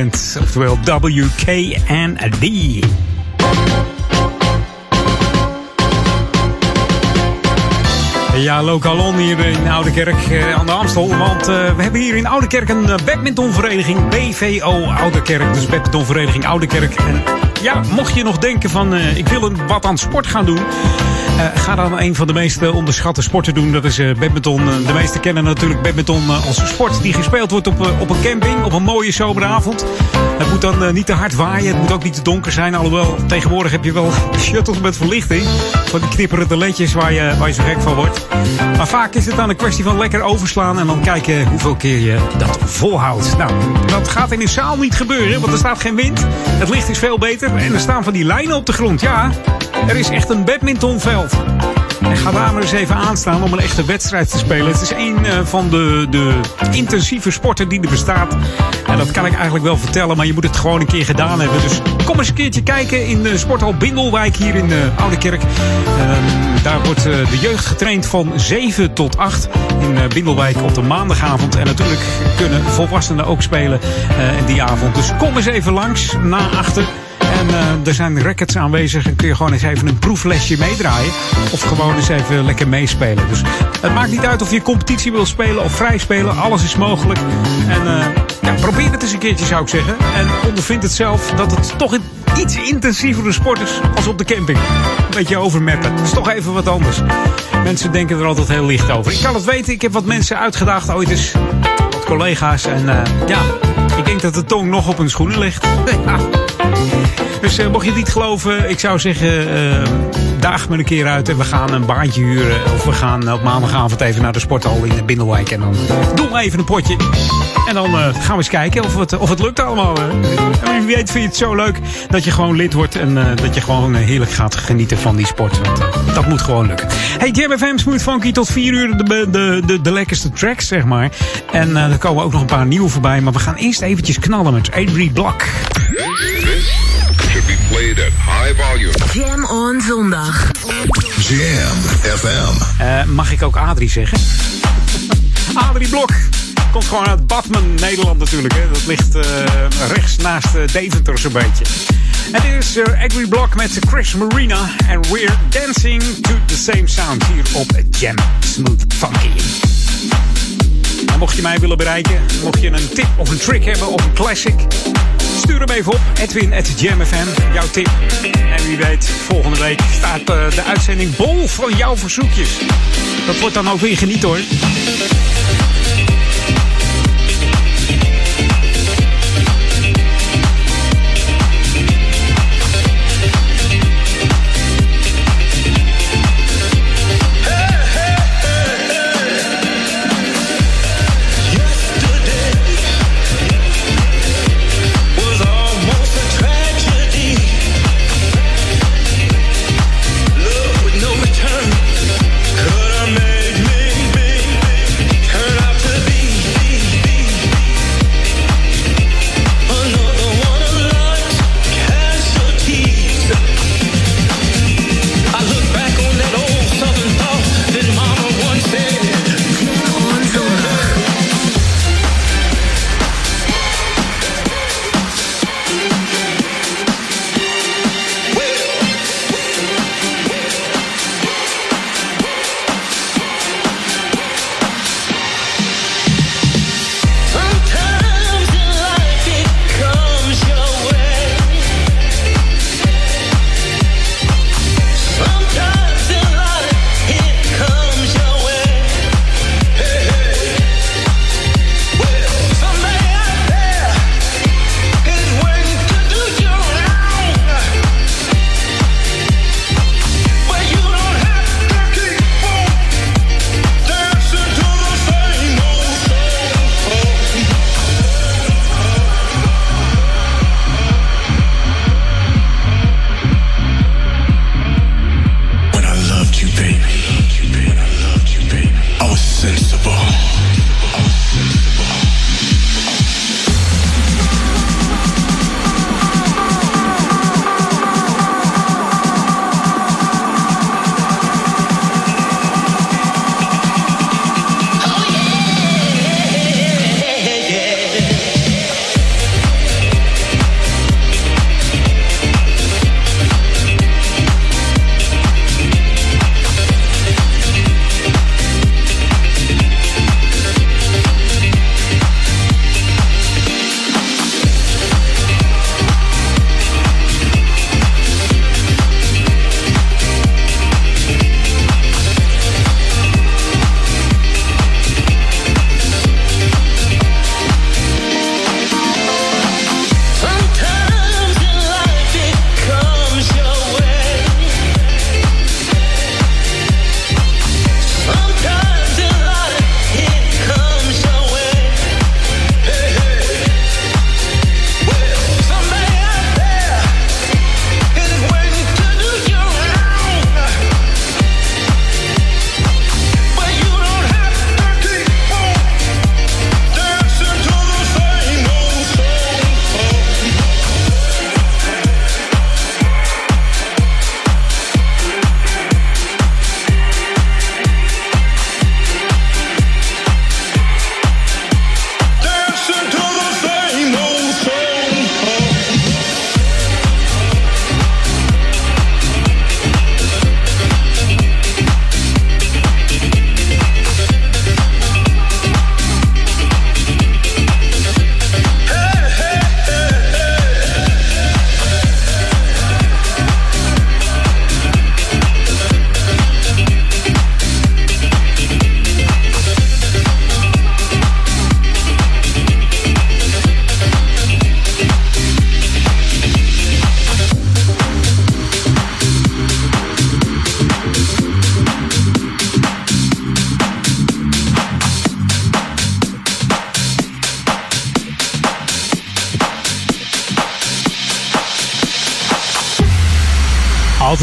Weekend. Oftewel WKND. Ja, Lokalon hier in Oudekerk uh, aan de Amstel. Want uh, we hebben hier in Oudekerk een uh, badmintonvereniging. BVO Oudekerk. Dus badmintonvereniging Oudekerk. En ja, mocht je nog denken van ik wil wat aan sport gaan doen. Ga dan een van de meest onderschatte sporten doen. Dat is badminton. de meesten kennen natuurlijk badminton als sport die gespeeld wordt op, op een camping. Op een mooie zomeravond. Het moet dan niet te hard waaien. Het moet ook niet te donker zijn. Alhoewel, tegenwoordig heb je wel shuttles met verlichting. Van die knipperende ledjes waar je, waar je zo gek van wordt. Maar vaak is het dan een kwestie van lekker overslaan en dan kijken hoeveel keer je dat volhoudt. Nou, dat gaat in de zaal niet gebeuren, want er staat geen wind. Het licht is veel beter en er staan van die lijnen op de grond. Ja, er is echt een badmintonveld. En ga daar maar eens even aanstaan om een echte wedstrijd te spelen. Het is een uh, van de, de intensieve sporten die er bestaat. En dat kan ik eigenlijk wel vertellen, maar je moet het gewoon een keer gedaan hebben. Dus kom eens een keertje kijken in de sporthal Bindelwijk hier in de Oude Kerk. Uh, daar wordt uh, de jeugd getraind van 7 tot 8 in Bindelwijk op de maandagavond. En natuurlijk kunnen volwassenen ook spelen in die avond. Dus kom eens even langs na achter. En uh, er zijn records aanwezig en kun je gewoon eens even een proeflesje meedraaien. Of gewoon eens even lekker meespelen. Dus het maakt niet uit of je competitie wil spelen of vrij spelen. Alles is mogelijk. En uh, ja, probeer het eens een keertje zou ik zeggen. En ondervind het zelf dat het toch een iets intensievere sport is als op de camping. Een beetje overmeppen. Het is toch even wat anders. Mensen denken er altijd heel licht over. Ik kan het weten. Ik heb wat mensen uitgedaagd ooit eens. Wat collega's. En uh, ja, ik denk dat de tong nog op hun schoenen ligt. Dus uh, mocht je het niet geloven, ik zou zeggen, uh, daag me een keer uit en we gaan een baantje huren. Of we gaan op maandagavond even naar de sporthal in de Binnenwijk. En dan doen we even een potje. En dan uh, gaan we eens kijken of het, of het lukt allemaal. En wie weet vind je het zo leuk dat je gewoon lid wordt. En dat je gewoon heerlijk gaat genieten van die sport. Want dat moet gewoon lukken. Hey, Jam FM Smooth Funky tot 4 uur de, de, de, de lekkerste tracks, zeg maar. En er komen ook nog een paar nieuwe voorbij. Maar we gaan eerst eventjes knallen met Adri Block. Be played at high volume. Jam on zondag. Jam FM. Uh, mag ik ook Adrie zeggen? Adrie Blok. Komt gewoon uit Badman, Nederland natuurlijk. Hè. Dat ligt uh, rechts naast uh, Deventer zo'n beetje. En dit is uh, Agri Block met Chris Marina. En we're dancing to the same sound hier op Jam Smooth Funky. En mocht je mij willen bereiken, mocht je een tip of een trick hebben of een classic, stuur hem even op. Edwin at JamFM, jouw tip. En wie weet, volgende week staat uh, de uitzending bol van jouw verzoekjes. Dat wordt dan ook weer geniet hoor.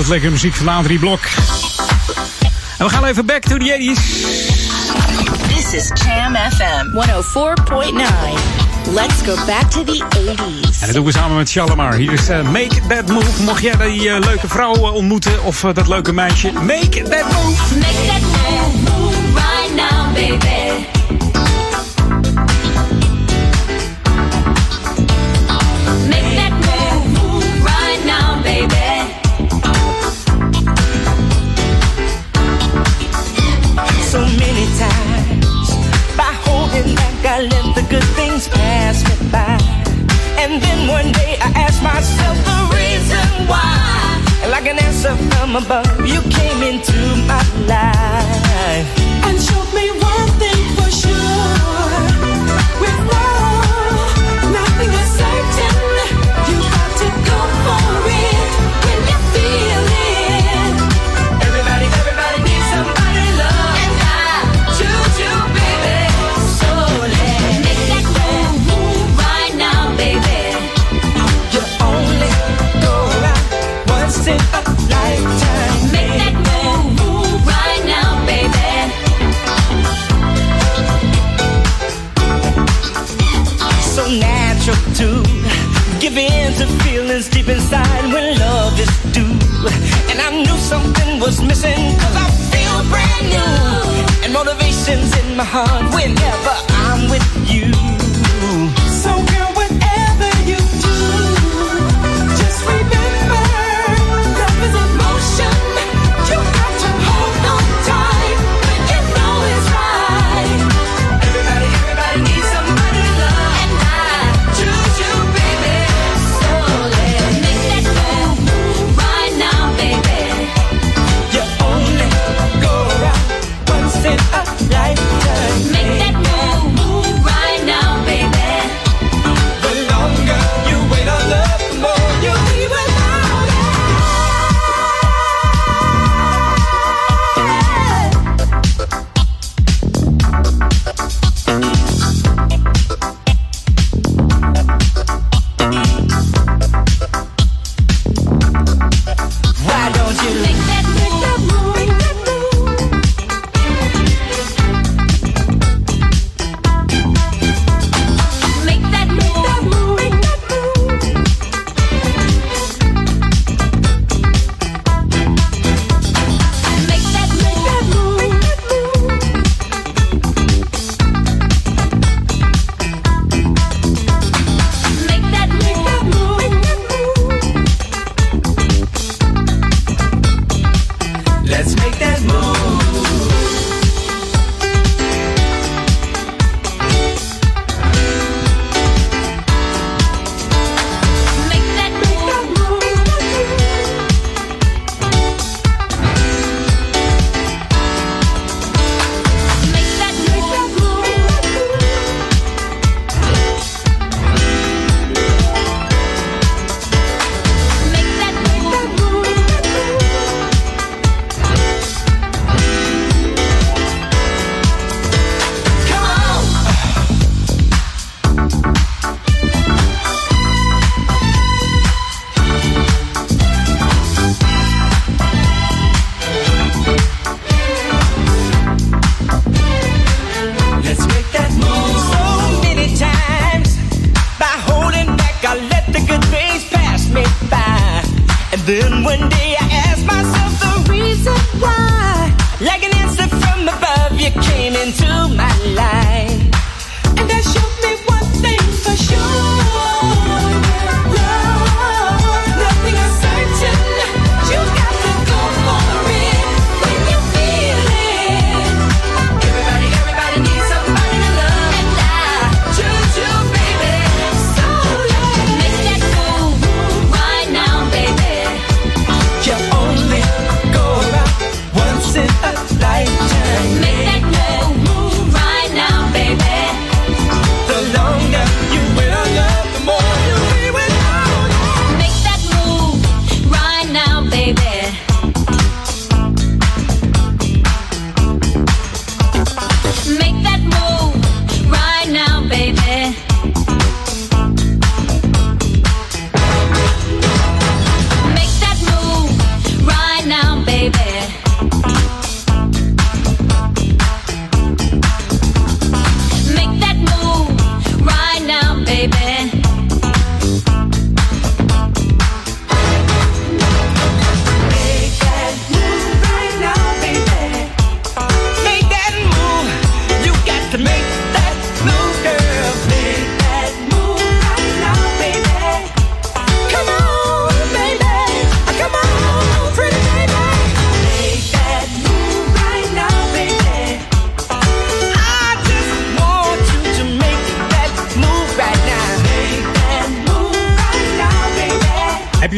Lekker muziek van Adrie Blok. En we gaan even back to the 80s. This is Cham FM 104.9. Let's go back to the 80s. En dat doen we samen met Shalomar. Hier is eh, Make That Move. Mocht jij die eh, leuke vrouw eh, ontmoeten of dat leuke meisje, make that move. Make that move right now, baby. And I knew something was missing cause I feel brand new. And motivation's in my heart whenever I'm with you.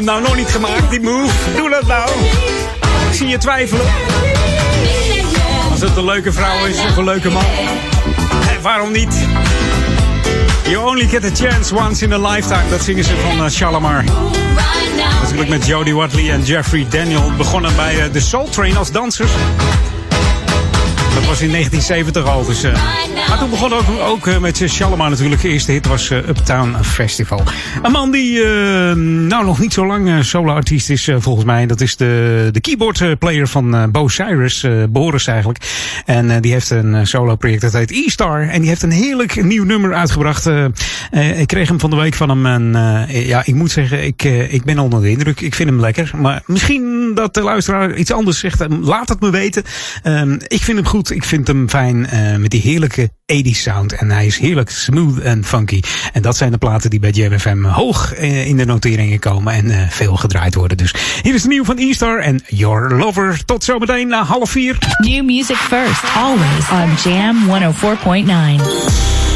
Nou nog niet gemaakt, die move? Doe dat nou. Ik zie je twijfelen. Als het een leuke vrouw is of een leuke man. Eh, waarom niet? You only get a chance once in a lifetime. Dat zingen ze van uh. Natuurlijk met Jodie Watley en Jeffrey Daniel. Begonnen bij uh, de Soul Train als dansers. Dat was in 1970 al. Dus, maar toen begon ook, ook uh, met Shalimar natuurlijk. De eerste hit was uh, Uptown Festival. Een man die nou nog niet zo lang solo-artiest is volgens mij. Dat is de, de keyboard-player van Bo Cyrus. Boris eigenlijk. En die heeft een solo-project dat heet E-Star. En die heeft een heerlijk nieuw nummer uitgebracht. ik kreeg hem van de week van hem. En ja, ik moet zeggen, ik, ik ben onder de indruk. Ik vind hem lekker. Maar misschien dat de luisteraar iets anders zegt. laat het me weten. Ehm, ik vind hem goed. Ik vind hem fijn uh, met die heerlijke 80 sound. En hij is heerlijk smooth en funky. En dat zijn de platen die bij Jam FM hoog uh, in de noteringen komen en uh, veel gedraaid worden. Dus hier is nieuw van E-Star en Your Lover. Tot zometeen na half vier. New music first, always on Jam 104.9.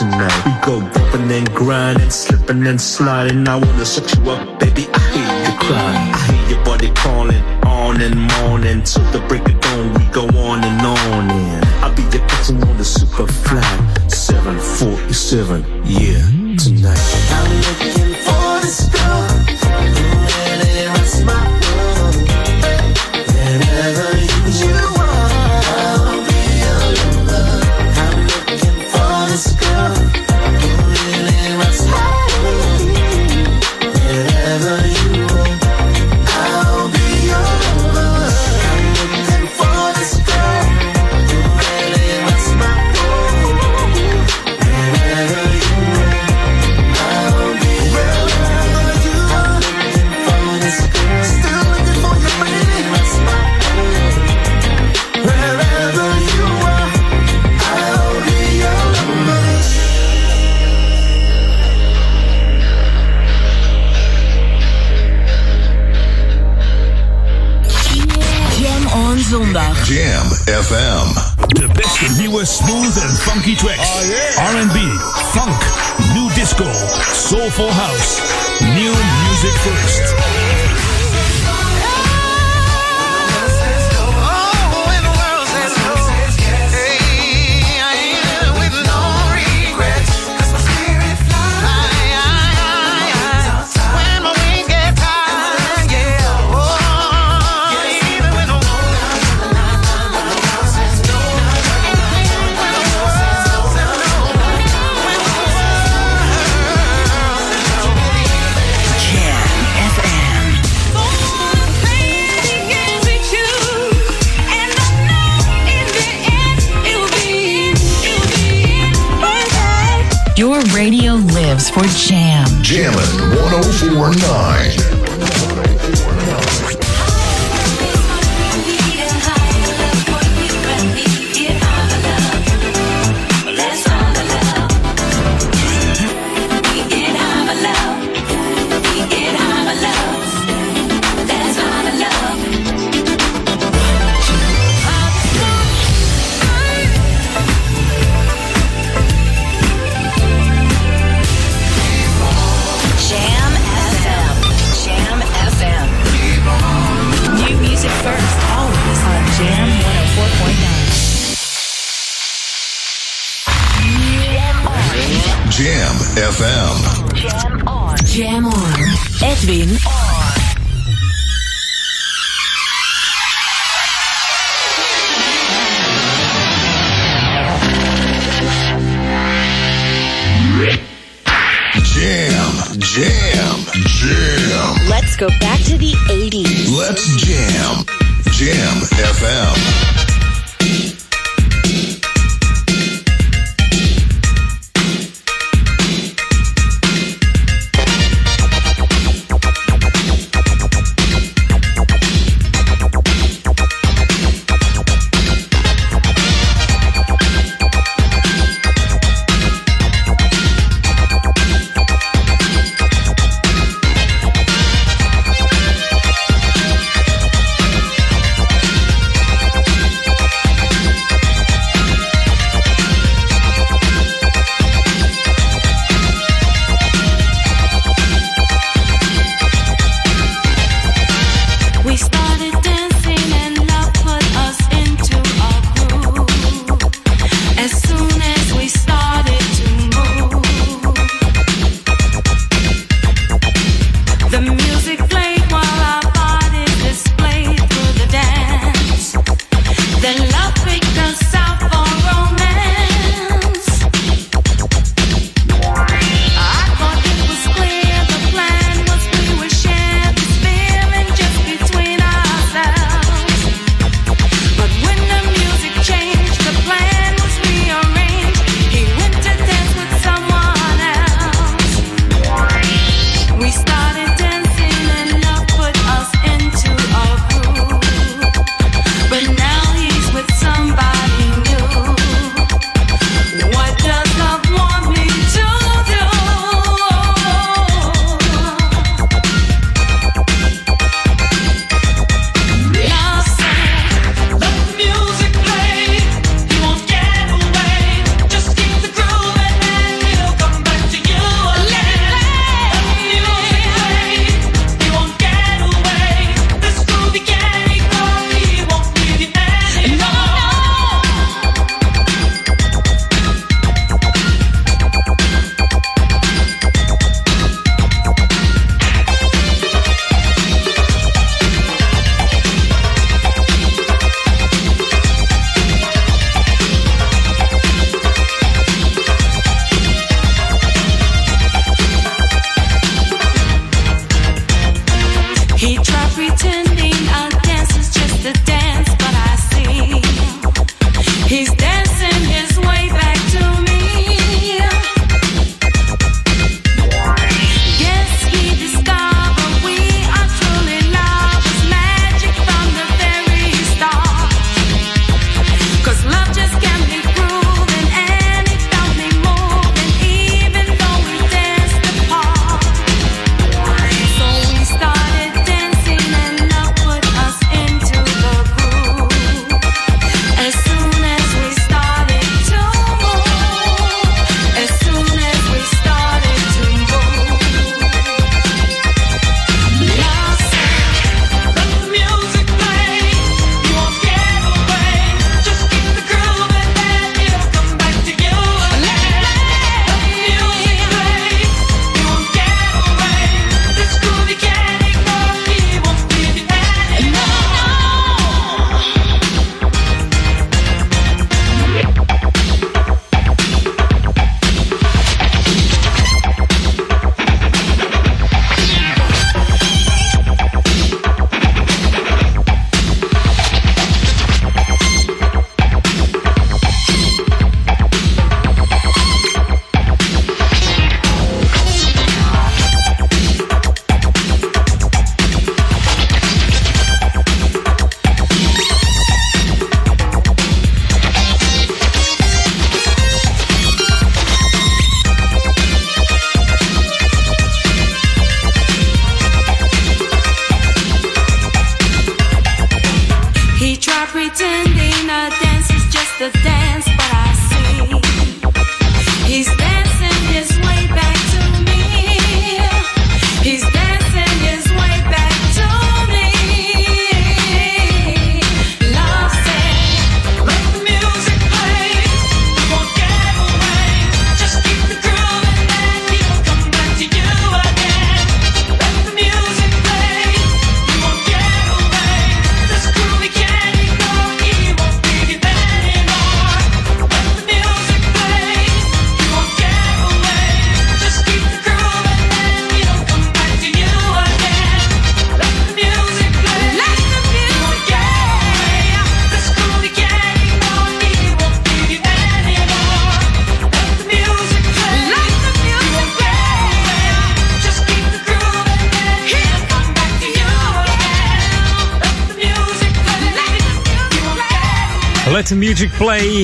and grinding, slipping and sliding. I wanna suck you up, baby. I hear you cry. I hear your body calling on and morning. Till the break of dawn, we go on and on. And I'll be your captain on the super fly 747. Yeah, tonight. I'm looking for this girl. 1049.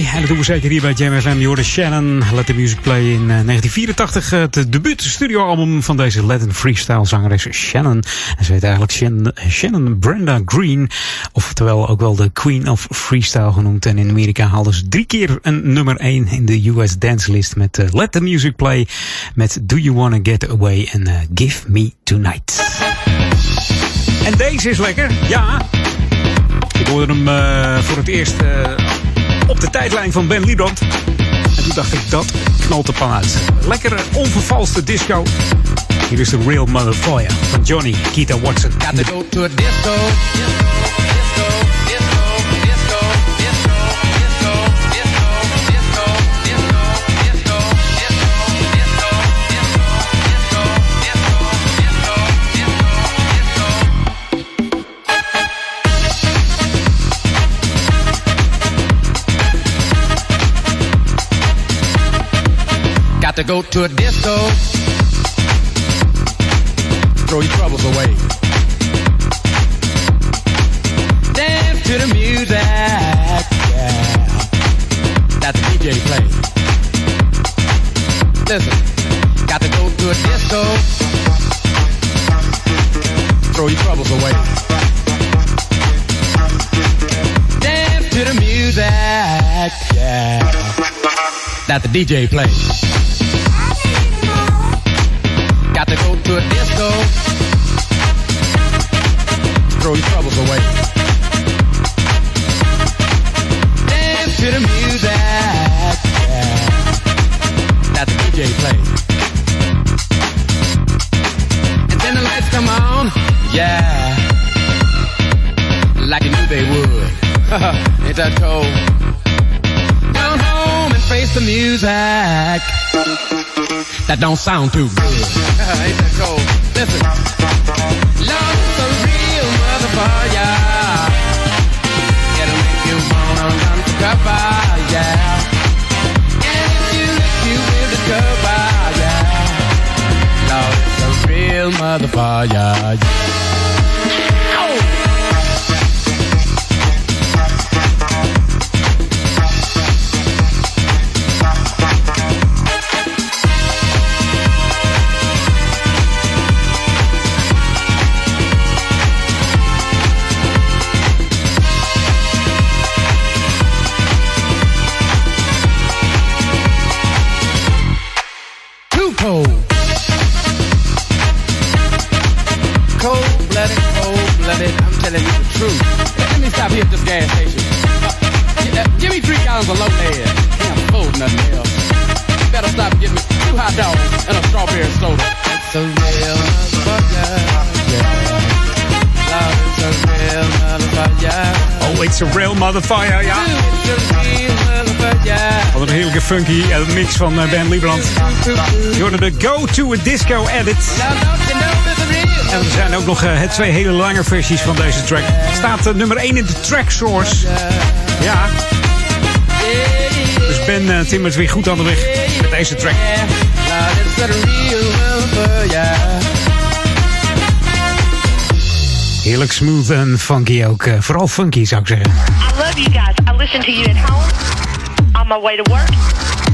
En dat doen we zeker hier bij Jam FM. Je Shannon. Let the Music Play in eh, 1984. Het debuut studioalbum van deze Latin freestyle zangeres Shannon. En ze heet eigenlijk Shannon, Brenda Green. Oftewel ook wel de Queen of Freestyle genoemd. En in Amerika haalden ze drie keer een nummer 1 in de US Dance List. Met eh, Let the Music Play. Met Do You Wanna Get Away eh, Give Me Tonight. En deze is lekker. Ja. Ik hoorde hem eh, voor het eerst eh, op de tijdlijn van Ben Liebrand. En toen dacht ik, dat knalt de pan uit. Lekkere, onvervalste disco. Hier is de Real Motherfucker van Johnny Keita Watson. Got to to a disco. To go to a disco. Throw your troubles away. Dance to the music. Yeah. That the DJ plays. Listen, got to go to a disco. Throw your troubles away. Dance to the music. Yeah. That the DJ plays. Got to go to a disco. Throw your troubles away. Dance to the music. Yeah. That the DJ plays. And then the lights come on. Yeah. Like you knew they would. Ain't that cold? Face the music. That don't sound too good. Ain't that cold? Listen. Love is a real motherfucker. Yeah. It'll make you wanna run for cover, yeah. And if you look, you will discover, yeah. Love is a real motherfucker, yeah. Motherfucker, ja. Wat een heerlijke funky eh, mix van eh, Ben Liebrand. Je hoorde de Go to a Disco edit. En er zijn ook nog eh, twee hele lange versies van deze track. Staat nummer 1 in de track source. Ja. Dus Ben timmert weer goed aan de weg met deze track. Heerlijk smooth en funky ook. eh, vooral funky zou ik zeggen. I love you guys. I listen to you at home, on my way to work,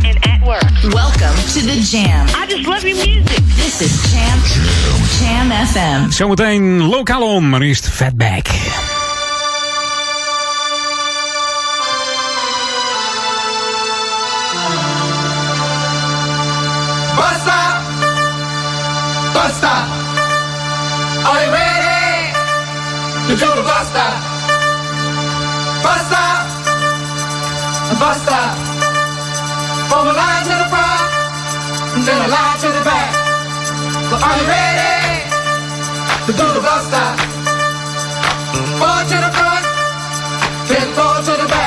and at work. Welcome to the Jam. I just love your music. This is Jam. Jam FM. Zometeen lokaal om, maar eerst Fatback. So are you ready to do the Busta? Four to the front, then four to the back.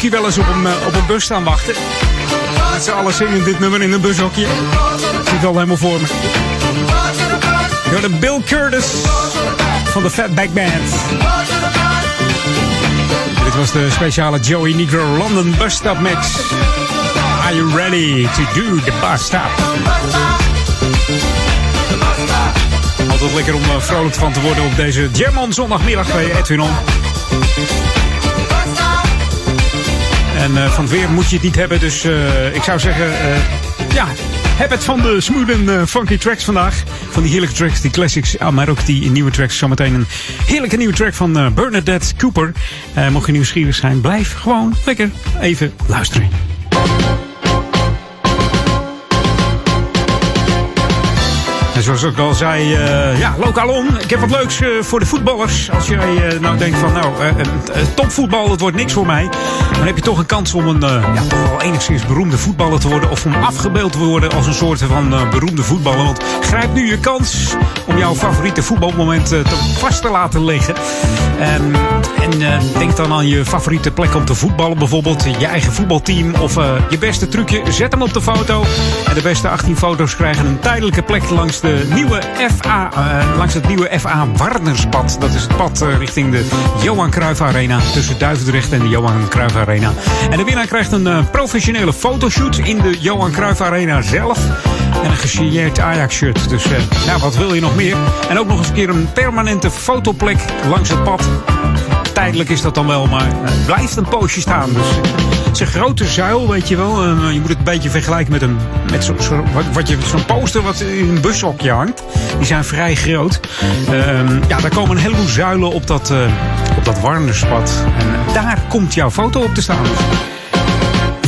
Funky wel eens op een, eh, op een bus staan wachten? Met z'n allen zingen dit nummer in een bushokje. Ik zie het al helemaal voor me. Je hoorde Bill Curtis van de Fatback Band. Dit was de speciale Joey Negro London Bus Stop Mix. Are you ready to do the bus stop? Altijd lekker om eh, vrolijk van te worden op deze on zondagmiddag bij Edwin On. Eh, van het weer moet je het niet hebben, dus eh, ik zou zeggen, eh, ja, heb het van de smooth en funky tracks vandaag. Van die heerlijke tracks, die classics, ah, maar ook die nieuwe tracks. Zometeen een heerlijke nieuwe track van Bernadette Cooper. Mocht je nieuwsgierig zijn, blijf gewoon lekker even luisteren. En zoals ik al zei, eh, ja, lokalon. Ik heb wat leuks voor de voetballers. Als jij nou denkt van, nou, topvoetbal, dat wordt niks voor mij. Dan heb je toch een kans om een, eh, ja, toch enigszins beroemde voetballer te worden. Of om afgebeeld te worden als een soort van eh, beroemde voetballer. Want grijp nu je kans om jouw favoriete voetbalmoment eh, te vast te laten liggen. En, eh, denk dan aan je favoriete plek om te voetballen. Bijvoorbeeld je eigen voetbalteam of eh, je beste trucje. Zet hem op de foto. En de beste 18 foto's krijgen een tijdelijke plek langs de nieuwe FA, eh, langs het nieuwe FA Warnerspad. Dat is het pad richting de Johan Cruijff Arena. Tussen Duivendrecht en de Johan Cruijff Arena. En de winnaar krijgt een professionele fotoshoot in de Johan Cruijff Arena zelf. En een gesigneerd Ajax-shirt. Dus ja, wat wil je nog meer? En ook nog eens een keer een permanente fotoplek langs het pad. Tijdelijk is dat dan wel, maar het blijft een poosje staan. Dus het is een grote zuil, weet je wel. Eh, je moet het een beetje vergelijken met, een, met zo, zo- wat, je, zo'n poster wat in een bushokje hangt. Die zijn vrij groot. Ehm, ja, daar komen een heleboel zuilen op dat, eh, op dat. En daar komt jouw foto op te staan.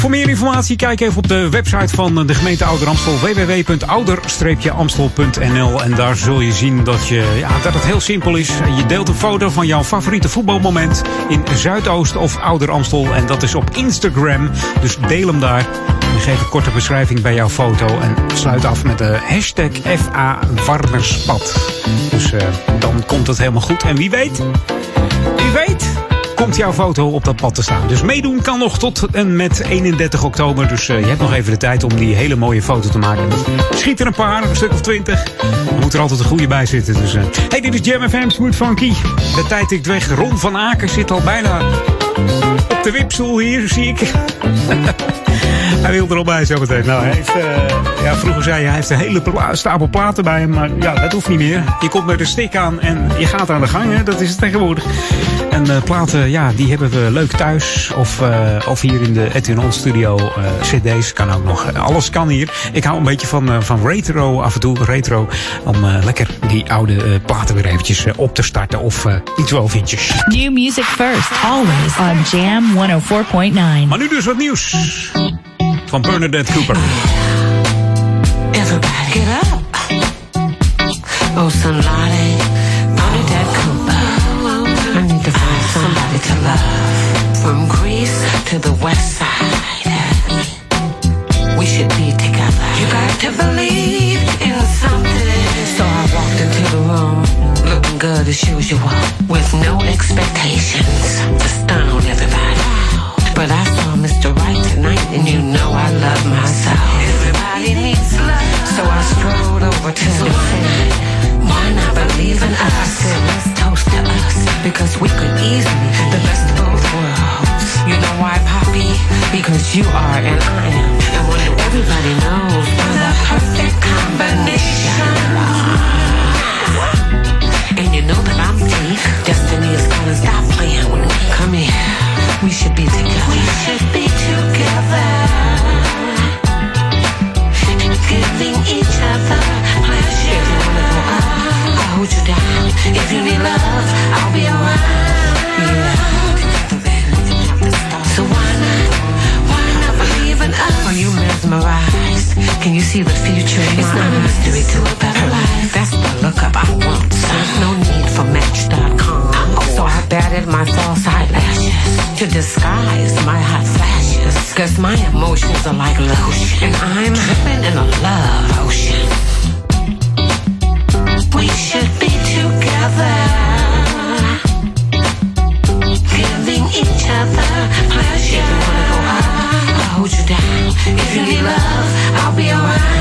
Voor meer informatie kijk even op de website van de gemeente Ouder Amstel www.ouder-amstel.nl en daar zul je zien dat, je, ja, dat het heel simpel is. Je deelt een foto van jouw favoriete voetbalmoment in Zuidoost of Ouder Amstel. En dat is op Instagram. Dus deel hem daar. En geef een korte beschrijving bij jouw foto. En sluit af met de hashtag FA Warnerspad. Dus eh, dan komt het helemaal goed. En wie weet, wie weet komt jouw foto op dat pad te staan. Dus meedoen kan nog tot en met 31 oktober. Dus eh, je hebt nog even de tijd om die hele mooie foto te maken. Schiet er een paar, een stuk of twintig. Er moet er altijd een goede bij zitten. Dus, eh. Hey, dit is Jam FM Smooth Funky. De tijd tikt weg. Ron van Aken zit al bijna op de wipstoel hier, zie ik. hij wil er al bij zometeen. Nou, hij heeft, eh, ja, vroeger zei hij, hij heeft een hele pla- stapel platen bij hem. Maar ja, dat hoeft niet meer. Je komt met een stick aan en je gaat aan de gang. Hè? Dat is het tegenwoordig. En eh, platen, ja, die hebben we leuk thuis. Of, eh, of hier in de Edwin On Studio. CD's kan ook nog. Alles kan hier. Ik hou een beetje van, van retro af en toe. Retro. Om lekker die oude platen weer eventjes op te starten. Of die 12 inches. New music first, always on Jam 104.9. Maar nu dus wat nieuws. Van Bernadette Cooper. Everybody get up. Oh, somebody, Bernadette Cooper. I need to find somebody to love. From Greece to the west side. We should be together. You got to believe in something. So I walked into the room, looking good as usual, with no expectations to stun everybody. But I saw Mr. Right tonight and you know I love myself. Everybody needs love. So I strolled over to the side. Why not believe in us? Let's toast to us. Because we could easily be the best of both worlds. You know why, Poppy? Because you are and I am. And when everybody knows we're the perfect combination. Destiny is calling, stop playing with me. Come here. We should be together. We should be together. Giving each other pleasure. If I'll hold you down. If you need love, I'll be around. Yeah. So why Are you mesmerized? Can you see the future? in It's not a mystery to a better life. That's the look up I want. There's no need for Match.com. So I batted my false eyelashes to disguise my hot flashes. Cause my emotions are like lotion. And I'm dripping in a love ocean. We should be together. Giving each other pleasure. If you need love, I'll be around.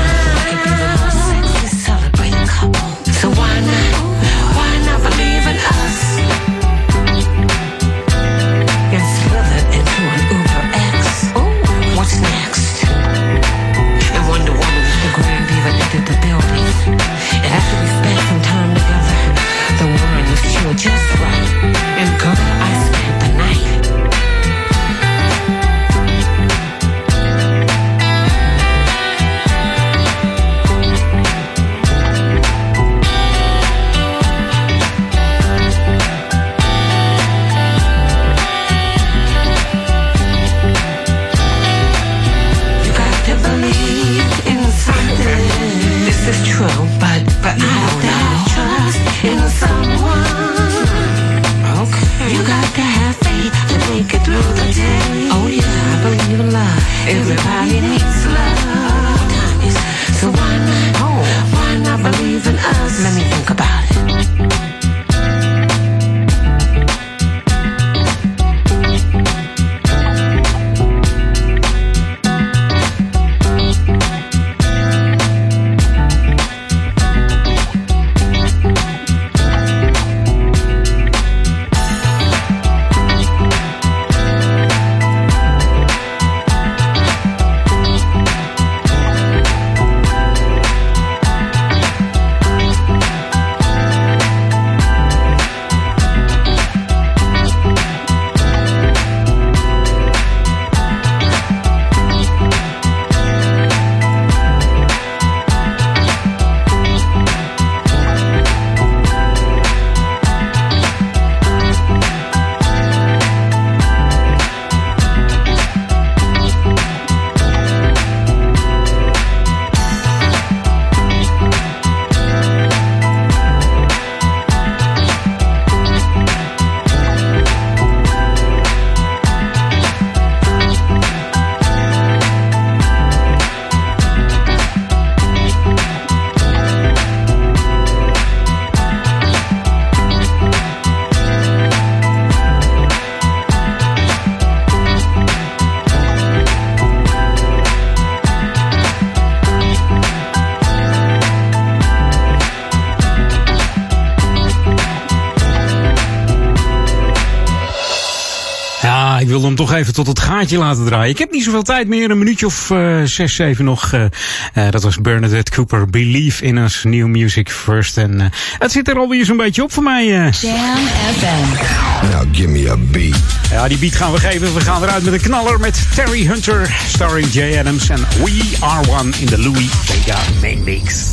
Even tot het gaatje laten draaien. Ik heb niet zoveel tijd meer, een minuutje of eh, zes, zeven nog. eh, eh, dat was Bernadette Cooper, Believe in Us, New Music First. En eh, het zit er alweer zo'n beetje op voor mij. eh. Jam FM. Now give me a beat. Ja, die beat gaan we geven. We gaan eruit met een knaller met Terry Hunter, starring Jay Adams en We Are One in de Louis Vega Main Mix.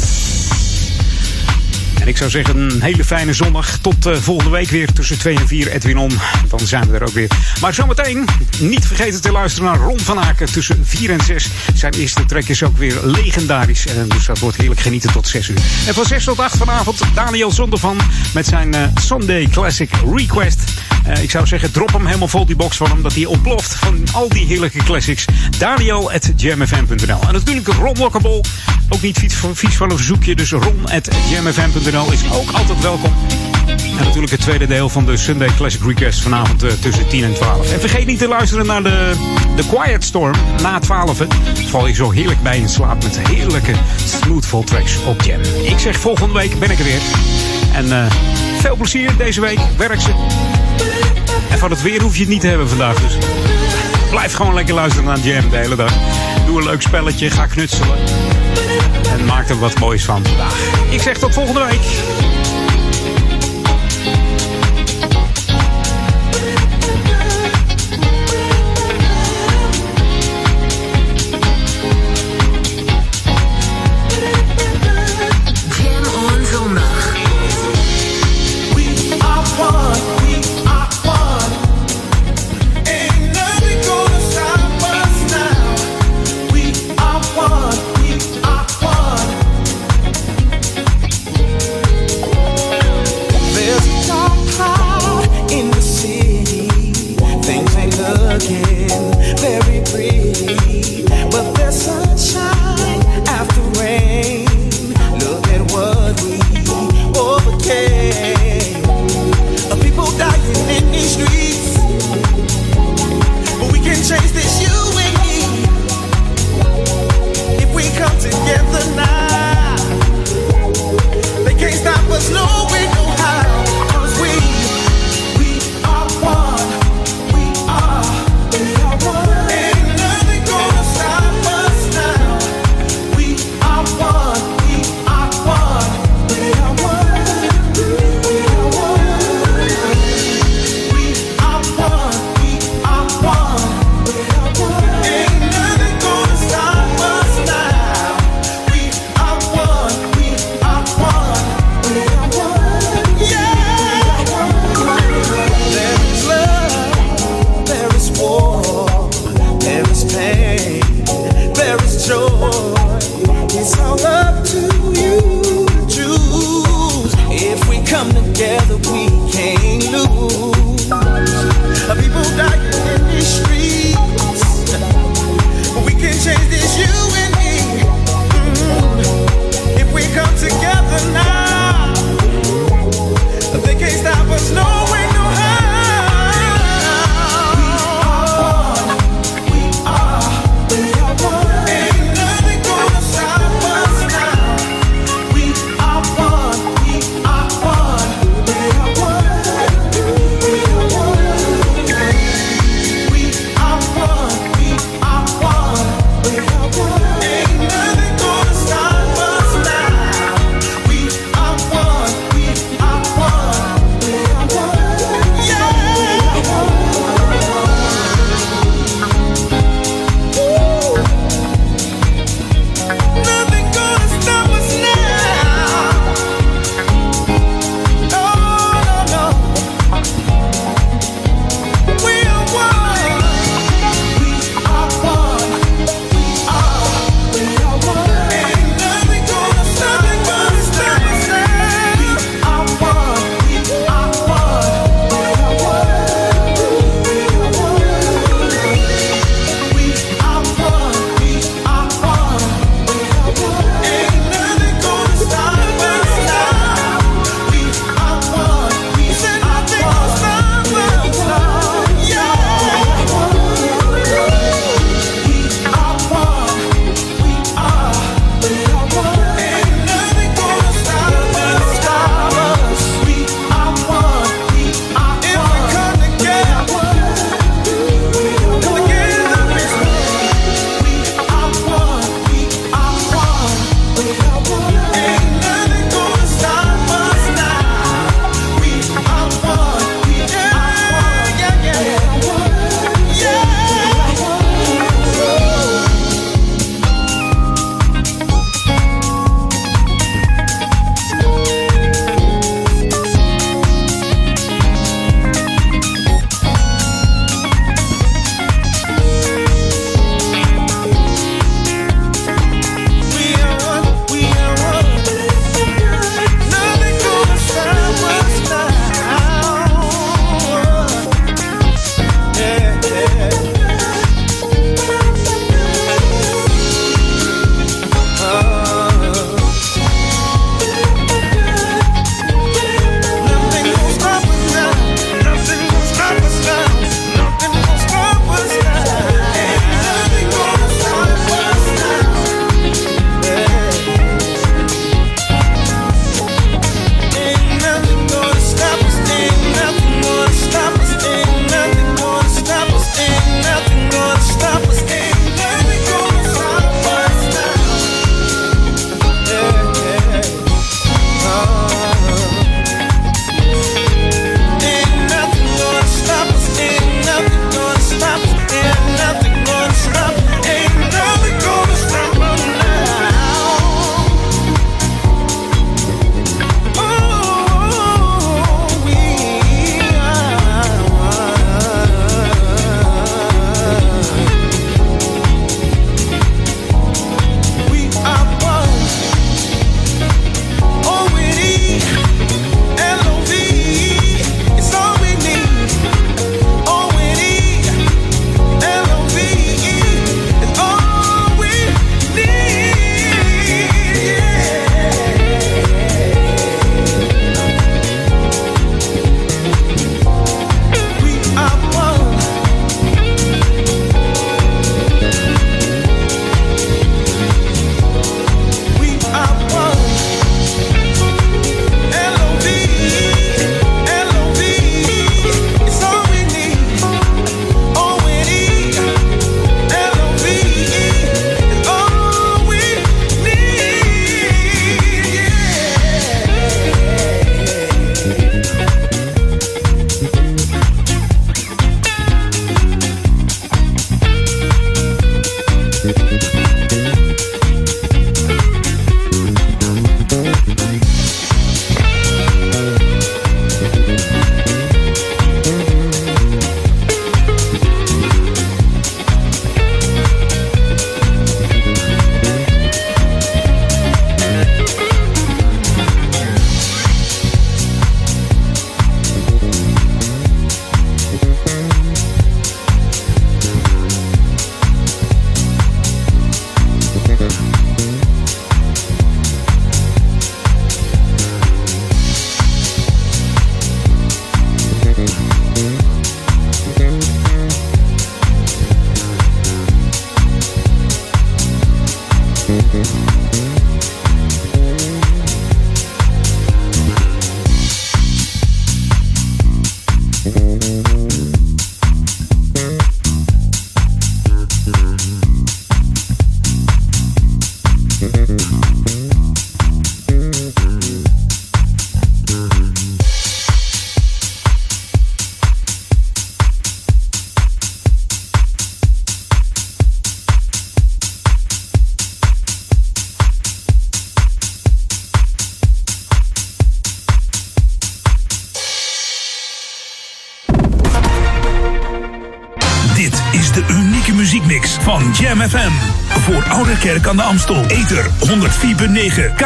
En ik zou zeggen, een hele fijne zondag. Tot eh, volgende week weer tussen 2 en 4 Edwin On. Dan zijn we er ook weer. Maar zometeen niet vergeten te luisteren naar Ron van Aken tussen 4 en 6. Zijn eerste track is ook weer legendarisch. En dus dat wordt heerlijk genieten tot 6 uur. En van 6 tot 8 vanavond Daniel Zondervan met zijn eh, Sunday Classic Request. Eh, ik zou zeggen, drop hem helemaal vol die box van hem. Dat hij ontploft van al die heerlijke classics. Daniel at jamfm.nl. En natuurlijk Ron Walkable Ook niet vies, vies van een verzoekje. Dus ron.jamfm.nl is ook altijd welkom. En natuurlijk het tweede deel van de Sunday Classic Request vanavond eh, tussen 10 en 12. En vergeet niet te luisteren naar de, de Quiet Storm na 12. Val je zo heerlijk bij in slaap met heerlijke smoothful tracks op Jam. Ik zeg volgende week ben ik er weer. En eh, veel plezier deze week. Werk ze. En van het weer hoef je het niet te hebben vandaag. Dus blijf gewoon lekker luisteren naar Jam de hele dag. Doe een leuk spelletje. Ga knutselen. En maak er wat moois van vandaag. Ik zeg tot volgende week.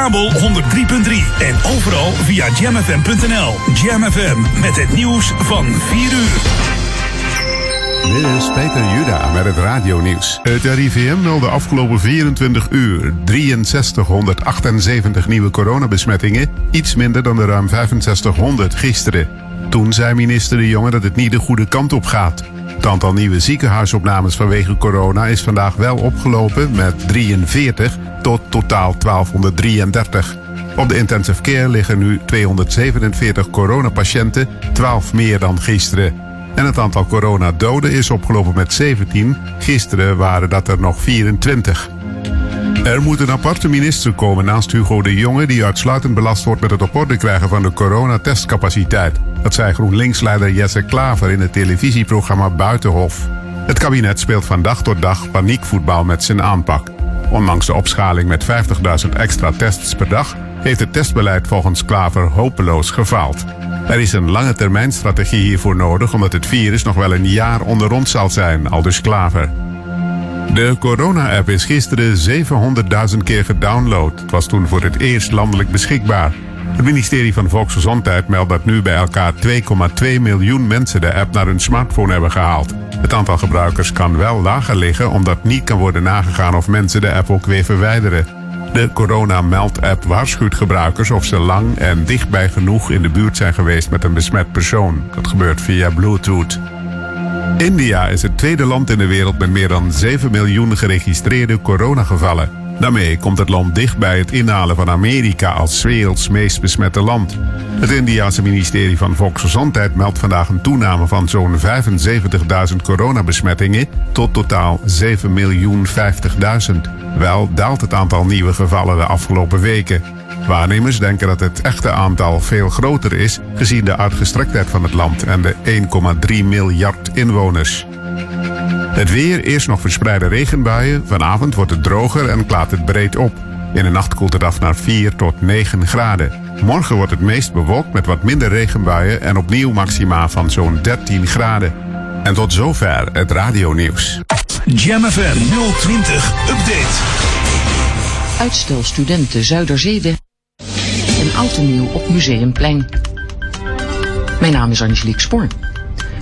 Kabel 103.3 en overal via jamfm.nl. Jam FM met het nieuws van 4 uur. Dit is Peter Juda met het radionieuws. Het RIVM meldde afgelopen 24 uur 6378 nieuwe coronabesmettingen. Iets minder dan de ruim 6500 gisteren. Toen zei minister De Jonge dat het niet de goede kant op gaat. Het aantal nieuwe ziekenhuisopnames vanwege corona is vandaag wel opgelopen met 43 tot totaal 1233. Op de intensive care liggen nu 247 coronapatiënten, 12 meer dan gisteren. En het aantal coronadoden is opgelopen met 17. Gisteren waren dat er nog 24. Er moet een aparte minister komen naast Hugo de Jonge... die uitsluitend belast wordt met het op orde krijgen van de coronatestcapaciteit. Dat zei GroenLinks-leider Jesse Klaver in het televisieprogramma Buitenhof. Het kabinet speelt van dag tot dag paniekvoetbal met zijn aanpak. Ondanks de opschaling met 50.000 extra tests per dag... heeft het testbeleid volgens Klaver hopeloos gefaald. Er is een lange termijn strategie hiervoor nodig... omdat het virus nog wel een jaar onder ons zal zijn, aldus Klaver. De corona-app is gisteren 700.000 keer gedownload. Het was toen voor het eerst landelijk beschikbaar. Het ministerie van Volksgezondheid meldt dat nu bij elkaar 2,2 miljoen mensen de app naar hun smartphone hebben gehaald. Het aantal gebruikers kan wel lager liggen omdat niet kan worden nagegaan of mensen de app ook weer verwijderen. De corona-meld-app waarschuwt gebruikers of ze lang en dichtbij genoeg in de buurt zijn geweest met een besmet persoon. Dat gebeurt via Bluetooth. India is het tweede land in de wereld met meer dan 7 miljoen geregistreerde coronagevallen. Daarmee komt het land dicht bij het inhalen van Amerika als werelds meest besmette land. Het Indiase ministerie van Volksgezondheid meldt vandaag een toename van zo'n 75.000 coronabesmettingen tot totaal 7.050.000. Wel daalt het aantal nieuwe gevallen de afgelopen weken. Waarnemers denken dat het echte aantal veel groter is, gezien de uitgestrektheid van het land en de 1,3 miljard inwoners. Het weer, eerst nog verspreide regenbuien. Vanavond wordt het droger en klaart het breed op. In de nacht koelt het af naar 4 tot 9 graden. Morgen wordt het meest bewolkt met wat minder regenbuien en opnieuw maxima van zo'n 13 graden. En tot zover het radionieuws. Jam FM 020 Update. Uitstel studenten Zuiderzeeweg oud en nieuw op Museumplein. Mijn naam is Angelique Spoor.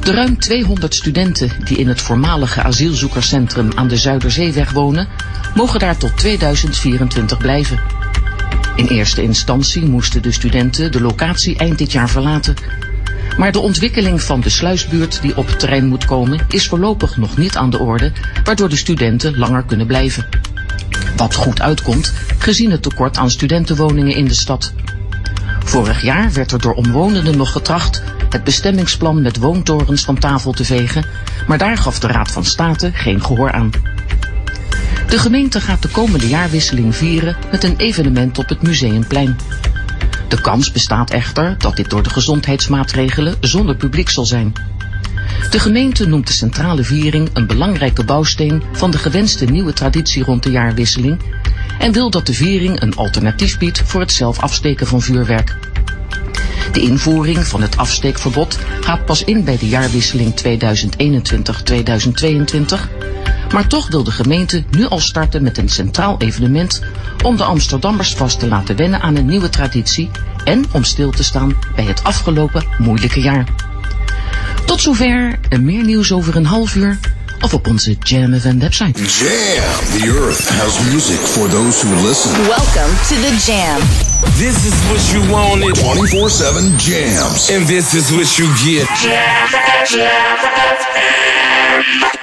De ruim 200 studenten die in het voormalige asielzoekerscentrum aan de Zuiderzeeweg wonen, mogen daar tot 2024 blijven. In eerste instantie moesten de studenten de locatie eind dit jaar verlaten. Maar de ontwikkeling van de sluisbuurt die op het terrein moet komen is voorlopig nog niet aan de orde, waardoor de studenten langer kunnen blijven. Wat goed uitkomt, gezien het tekort aan studentenwoningen in de stad. Vorig jaar werd er door omwonenden nog getracht het bestemmingsplan met woontorens van tafel te vegen, maar daar gaf de Raad van State geen gehoor aan. De gemeente gaat de komende jaarwisseling vieren met een evenement op het Museumplein. De kans bestaat echter dat dit door de gezondheidsmaatregelen zonder publiek zal zijn. De gemeente noemt de centrale viering een belangrijke bouwsteen van de gewenste nieuwe traditie rond de jaarwisseling en wil dat de viering een alternatief biedt voor het zelf afsteken van vuurwerk. De invoering van het afsteekverbod gaat pas in bij de jaarwisseling 2021-2022, maar toch wil de gemeente nu al starten met een centraal evenement om de Amsterdammers vast te laten wennen aan een nieuwe traditie en om stil te staan bij het afgelopen moeilijke jaar. Tot zover en meer nieuws over een half uur of op onze Jam FM website. Jam. The earth has music for those who listen. Welcome to the Jam. This is what you wanted. 24-7 jams. And this is what you get. Jam, jam, jam.